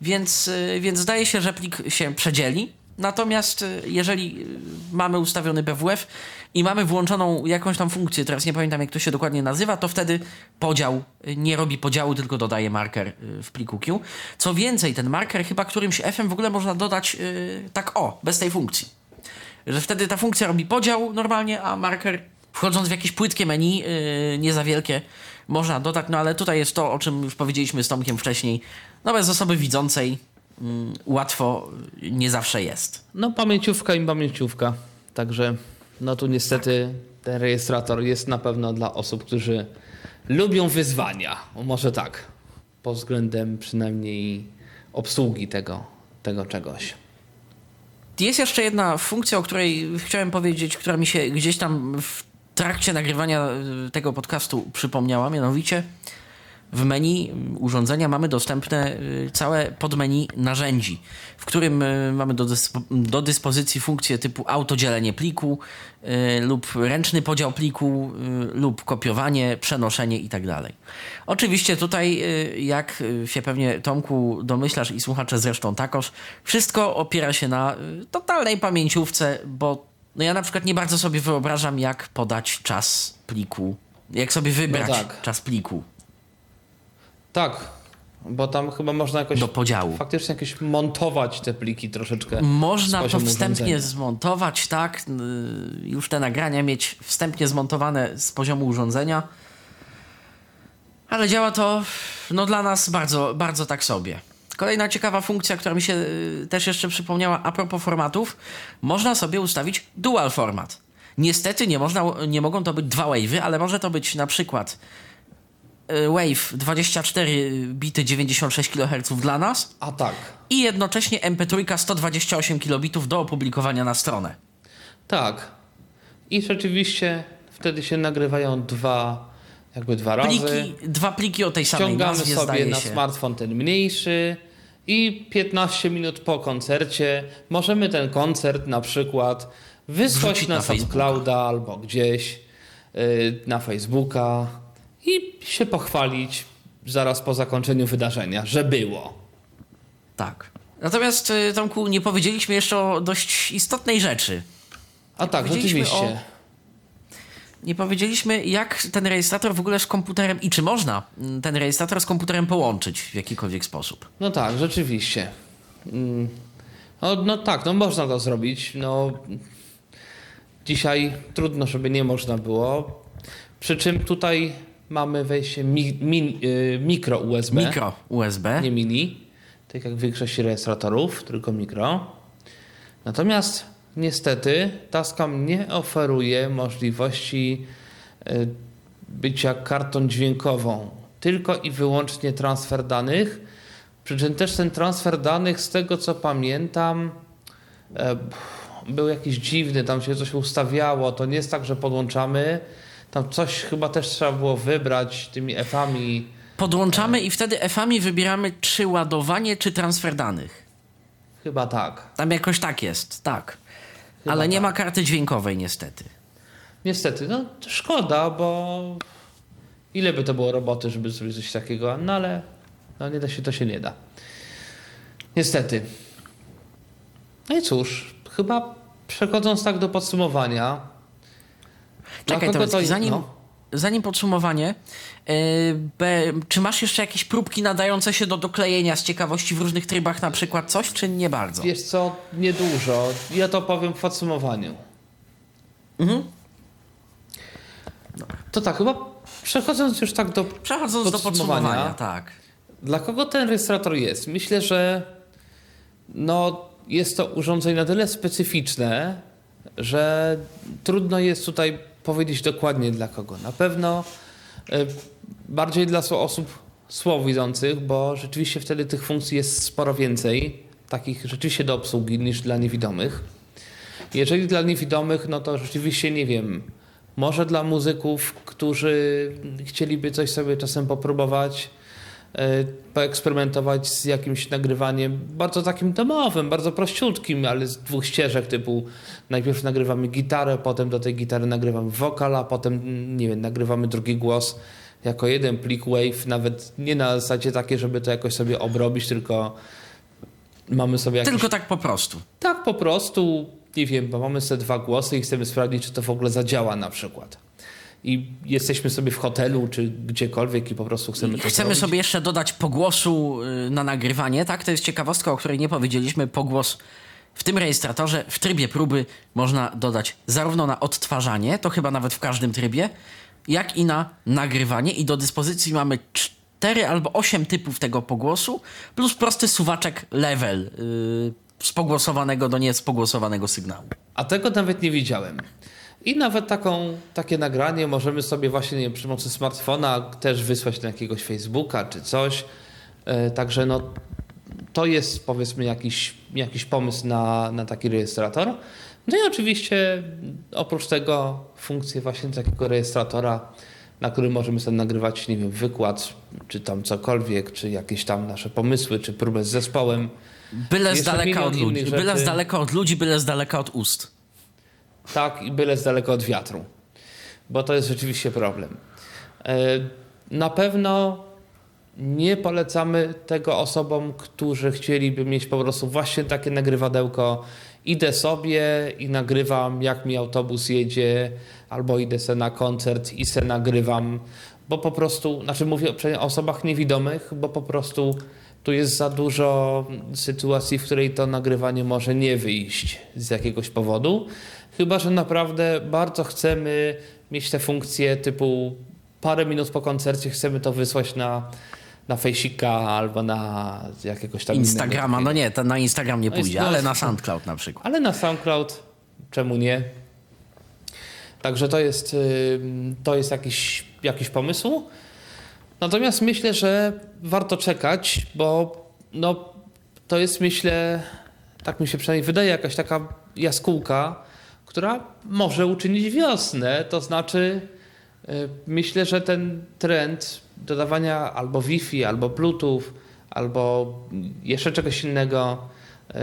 Więc, y, więc zdaje się, że plik się przedzieli. Natomiast y, jeżeli y, mamy ustawiony BWF i mamy włączoną jakąś tam funkcję, teraz nie pamiętam jak to się dokładnie nazywa, to wtedy podział nie robi podziału, tylko dodaje marker w pliku Q. Co więcej, ten marker chyba którymś F-em w ogóle można dodać tak o, bez tej funkcji. Że wtedy ta funkcja robi podział normalnie, a marker wchodząc w jakieś płytkie menu, nie za wielkie, można dodać, no ale tutaj jest to, o czym już powiedzieliśmy z Tomkiem wcześniej. No bez osoby widzącej mm, łatwo y, nie zawsze jest. No pamięciówka i pamięciówka. Także no tu niestety ten rejestrator jest na pewno dla osób, którzy lubią wyzwania. Może tak. Pod względem przynajmniej obsługi tego, tego czegoś. Jest jeszcze jedna funkcja, o której chciałem powiedzieć, która mi się gdzieś tam w trakcie nagrywania y, tego podcastu przypomniała, mianowicie w menu urządzenia mamy dostępne y, całe podmenu narzędzi, w którym y, mamy do, dyspo, do dyspozycji funkcje typu autodzielenie pliku lub ręczny podział pliku lub kopiowanie, przenoszenie itd. Oczywiście tutaj, jak się pewnie Tomku domyślasz i słuchacze zresztą takoż, wszystko opiera się na totalnej pamięciówce, bo no ja na przykład nie bardzo sobie wyobrażam, jak podać czas pliku, jak sobie wybrać tak. czas pliku. Tak, bo tam chyba można jakoś Do podziału. faktycznie jakoś montować te pliki troszeczkę. Można to wstępnie urządzenia. zmontować, tak? y, Już te nagrania mieć wstępnie zmontowane z poziomu urządzenia. Ale działa to no, dla nas bardzo, bardzo tak sobie. Kolejna ciekawa funkcja, która mi się y, też jeszcze przypomniała a propos formatów, można sobie ustawić dual format. Niestety nie, można, nie mogą to być dwa wave'y, ale może to być na przykład y, wave 24 bity 96 kHz dla nas, A tak. i jednocześnie MP3 128 kilobitów do opublikowania na stronę. Tak. I rzeczywiście wtedy się nagrywają dwa, jakby dwa razy. Pliki, dwa pliki o tej samej Ściągamy nazwie sobie na się. smartfon ten mniejszy i 15 minut po koncercie możemy ten koncert na przykład wysłać Wrzucić na, na. SoundClouda albo gdzieś yy, na Facebooka i się pochwalić zaraz po zakończeniu wydarzenia, że było. Tak. Natomiast y, Tomku, nie powiedzieliśmy jeszcze o dość istotnej rzeczy. A tak, rzeczywiście. Nie powiedzieliśmy, jak ten rejestrator w ogóle z komputerem i czy można mm, ten rejestrator z komputerem połączyć w jakikolwiek sposób. No tak, rzeczywiście. Mm. No, no tak, no można to zrobić. No, dzisiaj trudno, żeby nie można było. Przy czym tutaj mamy wejście mi, mi, y, mikro USB, Mikro USB. nie mini, tak jak w większości rejestratorów, tylko mikro. Natomiast niestety Tascam nie oferuje możliwości y, bycia kartą dźwiękową, tylko i wyłącznie transfer danych. Przy czym też ten transfer danych, z tego co pamiętam, e, był jakiś dziwny, tam się coś ustawiało. To nie jest tak, że podłączamy. Tam coś chyba też trzeba było wybrać tymi F-ami. Podłączamy i wtedy F-ami wybieramy czy ładowanie, czy transfer danych. Chyba tak. Tam jakoś tak jest, tak. Chyba Ale nie tak. ma karty dźwiękowej niestety. Niestety, no szkoda, bo ile by to było roboty, żeby zrobić coś takiego, no ale no nie da się, to się nie da. Niestety. No i cóż, chyba przechodząc tak do podsumowania, Czekaj, to- zanim, no. Zanim podsumowanie, yy, be, czy masz jeszcze jakieś próbki nadające się do doklejenia z ciekawości w różnych trybach, na przykład coś, czy nie bardzo? Wiesz co, niedużo. Ja to powiem w podsumowaniu. To tak, chyba przechodząc już tak do Przechodząc do podsumowania. podsumowania, tak. Dla kogo ten rejestrator jest? Myślę, że no, jest to urządzenie na tyle specyficzne, że trudno jest tutaj powiedzieć dokładnie dla kogo. Na pewno e, bardziej dla osób słabowidzących, bo rzeczywiście wtedy tych funkcji jest sporo więcej, takich rzeczywiście do obsługi niż dla niewidomych. Jeżeli dla niewidomych, no to rzeczywiście nie wiem. Może dla muzyków, którzy chcieliby coś sobie czasem popróbować, poeksperymentować z jakimś nagrywaniem bardzo takim domowym, bardzo prościutkim, ale z dwóch ścieżek typu najpierw nagrywamy gitarę, potem do tej gitary nagrywamy wokal, a potem mm, nie wiem, nagrywamy drugi głos jako jeden plik wave, nawet nie na zasadzie takie, żeby to jakoś sobie obrobić, tylko mamy sobie jakiś Tylko tak po prostu. tak po prostu, nie wiem, bo mamy sobie dwa głosy i chcemy sprawdzić, czy to w ogóle zadziała na przykład. I jesteśmy sobie w hotelu, czy gdziekolwiek i po prostu chcemy to Chcemy zrobić. sobie jeszcze dodać pogłosu y, na nagrywanie, tak? To jest ciekawostka, o której nie powiedzieliśmy. Pogłos w tym rejestratorze, w trybie próby można dodać zarówno na odtwarzanie, to chyba nawet w każdym trybie, jak i na nagrywanie. I do dyspozycji mamy cztery albo osiem typów tego pogłosu, plus prosty suwaczek level yy, spogłosowanego do niespogłosowanego sygnału. A tego nawet nie widziałem. I nawet taką, takie nagranie możemy sobie właśnie nie wiem, przy pomocy smartfona też wysłać na jakiegoś Facebooka czy coś. E, Także no, to jest powiedzmy jakiś, jakiś pomysł na, na taki rejestrator. No i oczywiście oprócz tego funkcje właśnie takiego rejestratora, na którym możemy sobie nagrywać, nie wiem, wykład, czy tam cokolwiek, czy jakieś tam nasze pomysły, czy próbę z zespołem. Byle z daleka od ludzi. Byle z daleka od ludzi, byle z daleka od ust. Tak, i byle z daleka od wiatru, bo to jest rzeczywiście problem. E, Na pewno nie polecamy tego osobom, którzy chcieliby mieć po prostu właśnie takie nagrywadełko. Idę sobie i nagrywam, jak mi autobus jedzie, albo idę se na koncert i se nagrywam, bo po prostu, znaczy mówię o osobach niewidomych, bo po prostu tu jest za dużo sytuacji, w której to nagrywanie może nie wyjść z jakiegoś powodu. Chyba, że naprawdę bardzo chcemy mieć te funkcje typu parę minut po koncercie chcemy to wysłać na, na Fejsika albo na jakiegoś tam Instagrama, no nie, na Instagram nie No pójdzie, no ale na SoundCloud na przykład. ale na SoundCloud czemu nie? Także to jest, to jest jakiś, jakiś pomysł. Natomiast myślę, że warto czekać, bo no, to jest myślę, tak mi się przynajmniej wydaje, jakaś taka jaskółka, która może uczynić wiosnę. To znaczy, y, myślę, że ten trend dodawania albo Wi-Fi, albo Bluetooth, albo jeszcze czegoś innego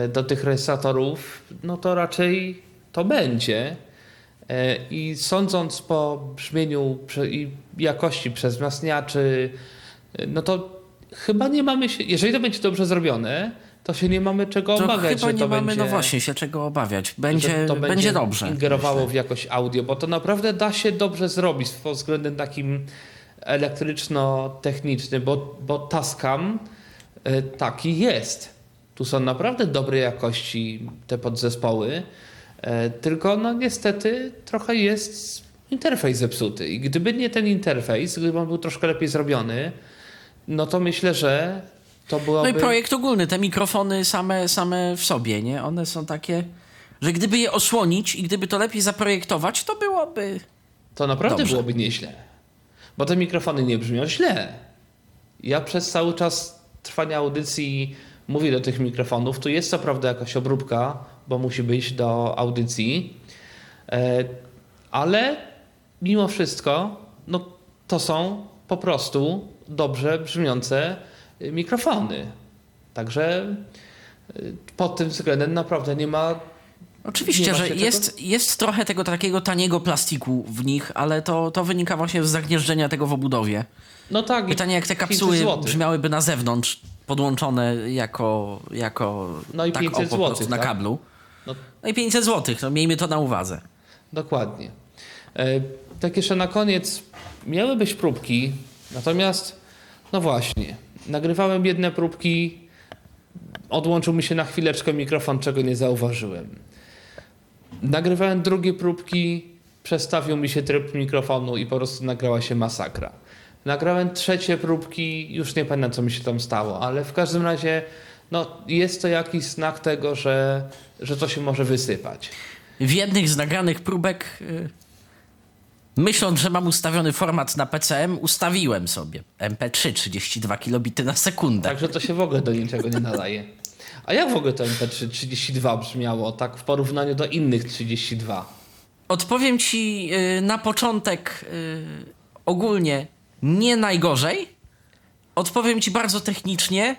y, do tych rejestratorów, no to raczej to będzie. E, I sądząc po brzmieniu i jakości przez no to chyba nie mamy się, jeżeli to będzie dobrze zrobione, to się nie mamy czego To obawiać, chyba że nie to mamy, będzie, no właśnie, się czego obawiać. Będzie, to będzie, dobrze. ingerowało w jakość audio, bo to naprawdę da się dobrze zrobić pod względem takim elektryczno-technicznym, bo, bo Tascam e, taki jest. Tu są naprawdę dobrej jakości te podzespoły, e, tylko no niestety trochę jest interfejs zepsuty i gdyby nie ten interfejs, gdyby on był troszkę lepiej zrobiony, no to myślę, że to No i projekt ogólny, te mikrofony same, same w sobie, nie? One są takie, że gdyby je osłonić i gdyby to lepiej zaprojektować, to byłoby... To naprawdę Dobrze. byłoby nieźle. Bo te mikrofony nie brzmią źle. Ja przez cały czas trwania audycji mówię do tych mikrofonów. Tu jest co prawda jakaś obróbka, bo musi być do audycji, e, ale mimo wszystko no, to są po prostu dobrze brzmiące mikrofony. Także y, pod tym względem naprawdę nie ma Oczywiście, Nie że czego- jest, jest trochę tego takiego taniego plastiku w nich, ale to, to wynika właśnie z zagnieżdżenia tego w obudowie. No tak. Pytanie, jak te 500 kapsuły brzmiałyby na zewnątrz, podłączone jako, jako No i tak 500 o, złotych, na tak? kablu. No No i 500 zł, no miejmy to na uwadze. Dokładnie. E, tak jeszcze na koniec, miały być próbki, natomiast no właśnie, nagrywałem jedne próbki, odłączył mi się na chwileczkę mikrofon, czego nie zauważyłem. Nagrywałem drugie próbki, przestawił mi się tryb mikrofonu i po prostu nagrała się masakra. Nagrałem trzecie próbki, już nie pamiętam co mi się tam stało, ale w każdym razie no, jest to jakiś znak tego, że, że to się może wysypać. W jednych z nagranych próbek, y, myśląc, że mam ustawiony format na PCM, ustawiłem sobie MP3 32 kilobity na sekundę. Także to się w ogóle do niczego nie nadaje. A jak w ogóle to MP3 32 brzmiało, tak w porównaniu do innych 32? Odpowiem ci y, na początek y, ogólnie nie najgorzej. Odpowiem ci bardzo technicznie.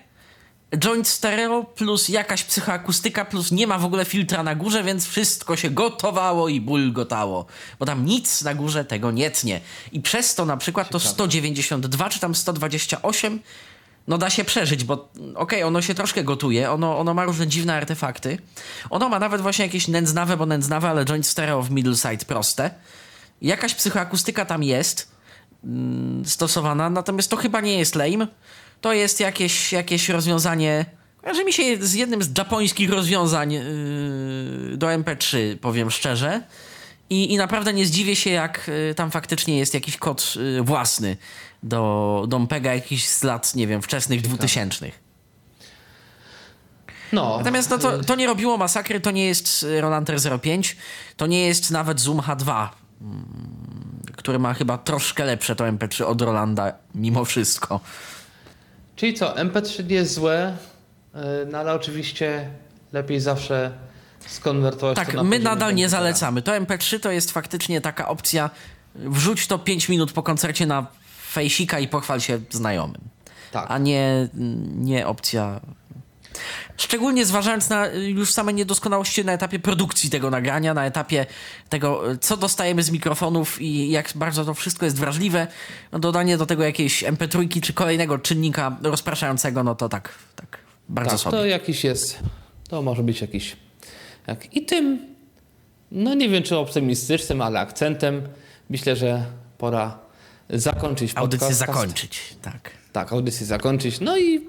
Joint stereo plus jakaś psychoakustyka plus nie ma w ogóle filtra na górze, więc wszystko się gotowało i bulgotało. Bo tam nic na górze tego nie tnie. I przez to na przykład to 192 czy tam 128 no da się przeżyć, bo okej, okay, ono się troszkę gotuje, ono, ono ma różne dziwne artefakty. Ono ma nawet właśnie jakieś nędznawe, bo nędznawe, ale joint stereo w middle side proste. Jakaś psychoakustyka tam jest mm, stosowana, natomiast to chyba nie jest lame. To jest jakieś, jakieś rozwiązanie, kojarzy mi się z jednym z japońskich rozwiązań yy, do MP3, powiem szczerze. I, I naprawdę nie zdziwię się, jak y, tam faktycznie jest jakiś kod y, własny do, do Mpega jakiś z lat, nie wiem, wczesnych dwutysięcznych. No. Natomiast no, to, to nie robiło masakry, to nie jest Rolanter 05, to nie jest nawet Zoom H2, mm, który ma chyba troszkę lepsze to MP3 od Rolanda mimo wszystko. Czyli co, MP3 nie jest złe, y, no ale oczywiście lepiej zawsze skonwertować tak, to na my nadal nie komputera. zalecamy. To MP3 to jest faktycznie taka opcja, wrzuć to 5 minut po koncercie na fejsika i pochwal się znajomym. Tak. A nie, nie opcja. Szczególnie zważając na już same niedoskonałości na etapie produkcji tego nagrania, na etapie tego, co dostajemy z mikrofonów i jak bardzo to wszystko jest wrażliwe, no dodanie do tego jakiejś MP3 czy kolejnego czynnika rozpraszającego, no to tak, tak bardzo tak, sobie. to jakiś jest, to może być jakiś, jak i tym, no nie wiem czy optymistycznym, ale akcentem, myślę, że pora zakończyć Audycję podcast. zakończyć, tak. Tak, audycję zakończyć. No i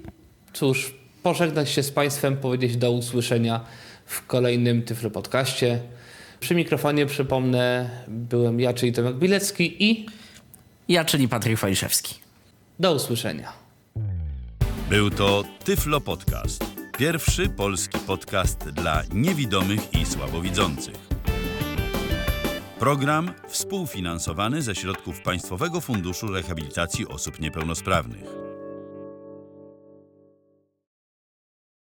cóż, pożegnać się z Państwem, powiedzieć do usłyszenia w kolejnym Tyflo Podcaście. Przy mikrofonie, przypomnę, byłem ja, czyli Tomek Bilecki i Ja, czyli Patryk Waliszewski. do usłyszenia. Był to Tyflo Podcast. Pierwszy polski podcast dla niewidomych i słabowidzących. Program współfinansowany ze środków Państwowego Funduszu Rehabilitacji Osób Niepełnosprawnych.